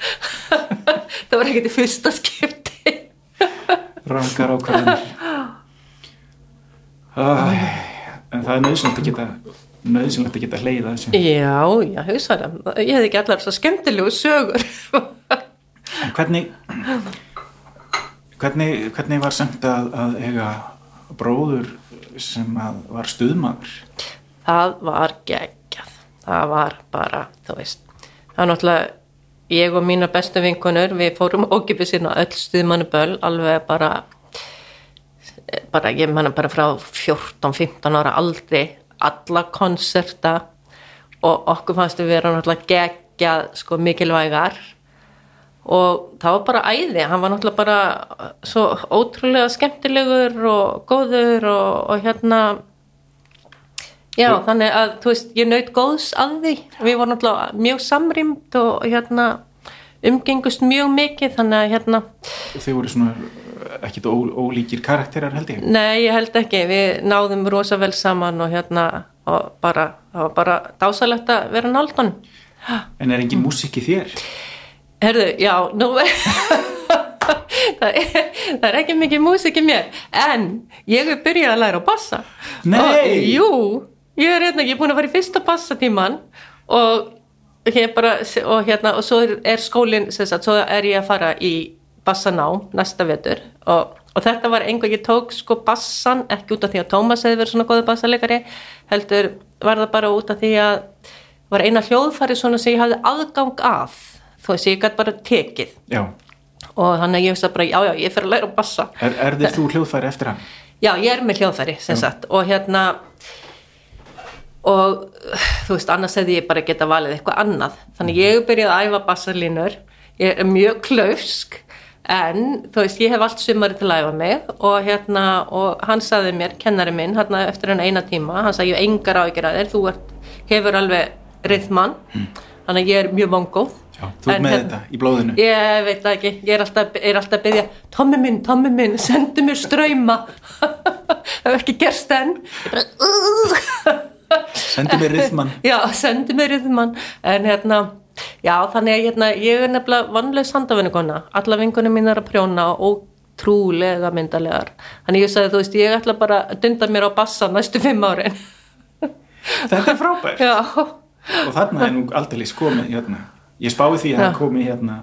það var ekkert í fyrsta skipti. Rangar ákvarðanir. En það er nöðsynlegt að geta nöðsynlegt að geta hleyða þessu. Já, já, hugsa það. Ég hefði ekki allar svo skemmtilegu sögur. En hvernig hvernig, hvernig var semt að, að eiga bróður sem var stuðmaður. Það var geggjað. Það var bara, þú veist það var náttúrulega ég og mína bestu vinkonur, við fórum ókipið sína öll stuðmannuböll, alveg bara bara, ég manna bara frá 14-15 ára aldrei alla konserta og okkur fannst við vera náttúrulega geggjað sko mikilvægar og það var bara æði, hann var náttúrulega bara svo ótrúlega skemmtilegur og góður og, og hérna já, þannig að þú veist, ég naut góðs að því. Við vorum náttúrulega mjög samrýmt og hérna umgengust mjög mikið, þannig að hérna. Og þau voru svona ekkit ó, ólíkir karakterar held ég? Nei, ég held ekki, við náðum rosa vel saman og hérna og bara, það var bara dásalegt að vera náldan en er engin músík í þér Herðu, já, nú það, er, það er ekki mikið músik í mér. En ég er byrjað að læra á bassa. Nei! og, Jú, ég er hérna, ég er búin að fara í fyrsta bassatíman og hér bara, og hérna og svo er, er skólinn, sem sagt, svo er ég að fara í bassaná næsta vetur. Og, og þetta var einhver ég tók sko bassan, ekki út af því að Tómas hefði verið svona góður bassalegari heldur var það bara út af því að var eina hljóðfæri svona sem ég hafði aðgang að þú veist, ég gæti bara tekið. Já, og þannig að ég veist að bara, já, já, ég fer að læra á bassa. Er, er þér þú hljóðfæri eftir hann? Já, ég er með hljóðfæri, sem sagt. Og hérna og þú veist, annars hefði ég bara geta valið eitthvað annað. Þannig ég byrjaði að æfa bassalínur. Ég er mjög klaufsk en þú veist, ég hef allt sumari til að æfa mig. Og hérna, og hann saði mér, kennari minn, hérna eftir hann eina tíma hann sagði, ég engar áhyggjur að þér þú ert, hefur alveg rithmann þannig að ég er mjög vongóð já, þú En með hérna- þetta í blóðinu? Ég veit það ekki, ég er alltaf, er alltaf að byggja Tommi minn, Tommi minn, sendu mér ströyma Það hef ekki gerst enn. Sendi mér rithmann Já, sendu mér yfirmann En hérna, já þannig að hérna, ég er nefnilega vanlega sandavinnukona Alla vingunum mín er að prjóna og trúlega myndalegar Þannig ég sagði, þú veist, ég ætla bara að dunda mér á bassa næstu fimm árin. Þetta er frábært. Já, og þarna er nú aldrei komið hérna. Ég spái því að það komi hérna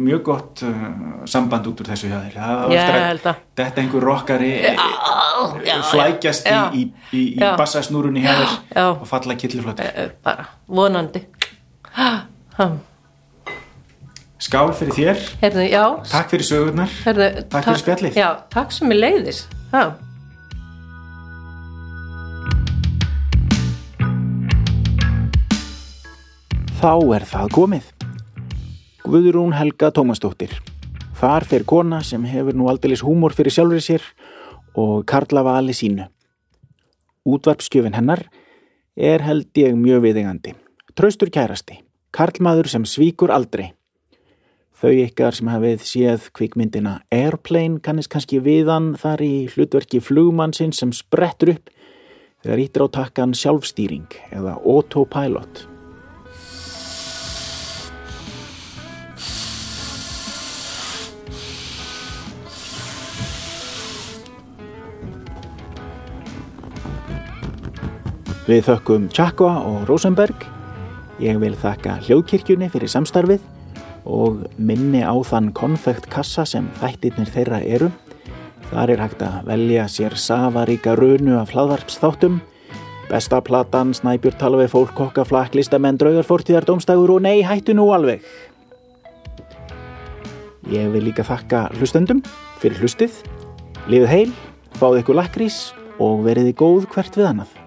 mjög gott uh, samband út úr þessu hjá þér. Þetta einhver rockari já, flækjast já. í, í, í, bassasnúrunni hjá þér og falla killiflötu Eh, bara vonandi. Skál fyrir þér, Herðu, takk fyrir sögurnar. Herðu, Takk fyrir spjallið. Já, takk sem er leiðis Já Þá er það komið. Guðrún Helga Tómasdóttir. Þar fer kona sem hefur nú aldeilis húmor fyrir sjálfur sér og Karla vali sínu. Útvarpskjöfin hennar er held ég mjög viðingandi. Traustur kærasti, Karlmaður sem svíkur aldrei. Þau ykkar sem hafið séð kvikmyndina Airplane kannist kannski viðan þar í hlutverki flugmannsinn sem sprettur upp þegar ítir á takkan sjálfstýring eða autopilot. Við þökkum Tjakva og Rosenberg. Ég vil þakka hljóðkirkjunni fyrir samstarfið og minni á þann konfekt kassa sem þættirnir þeirra eru. Þar er hægt að velja sér safaríka runu af hlaðvarpsþáttum, besta platan, snæbjörn tala við fólk, kokka, flakk, listamenn, draugarfortíðar, dómstægur og nei, hættu nú alveg. Ég vil líka þakka hlustendum fyrir hlustið, lifið heil, fáðu ykkur lakrís og veriði góð hvert við annað.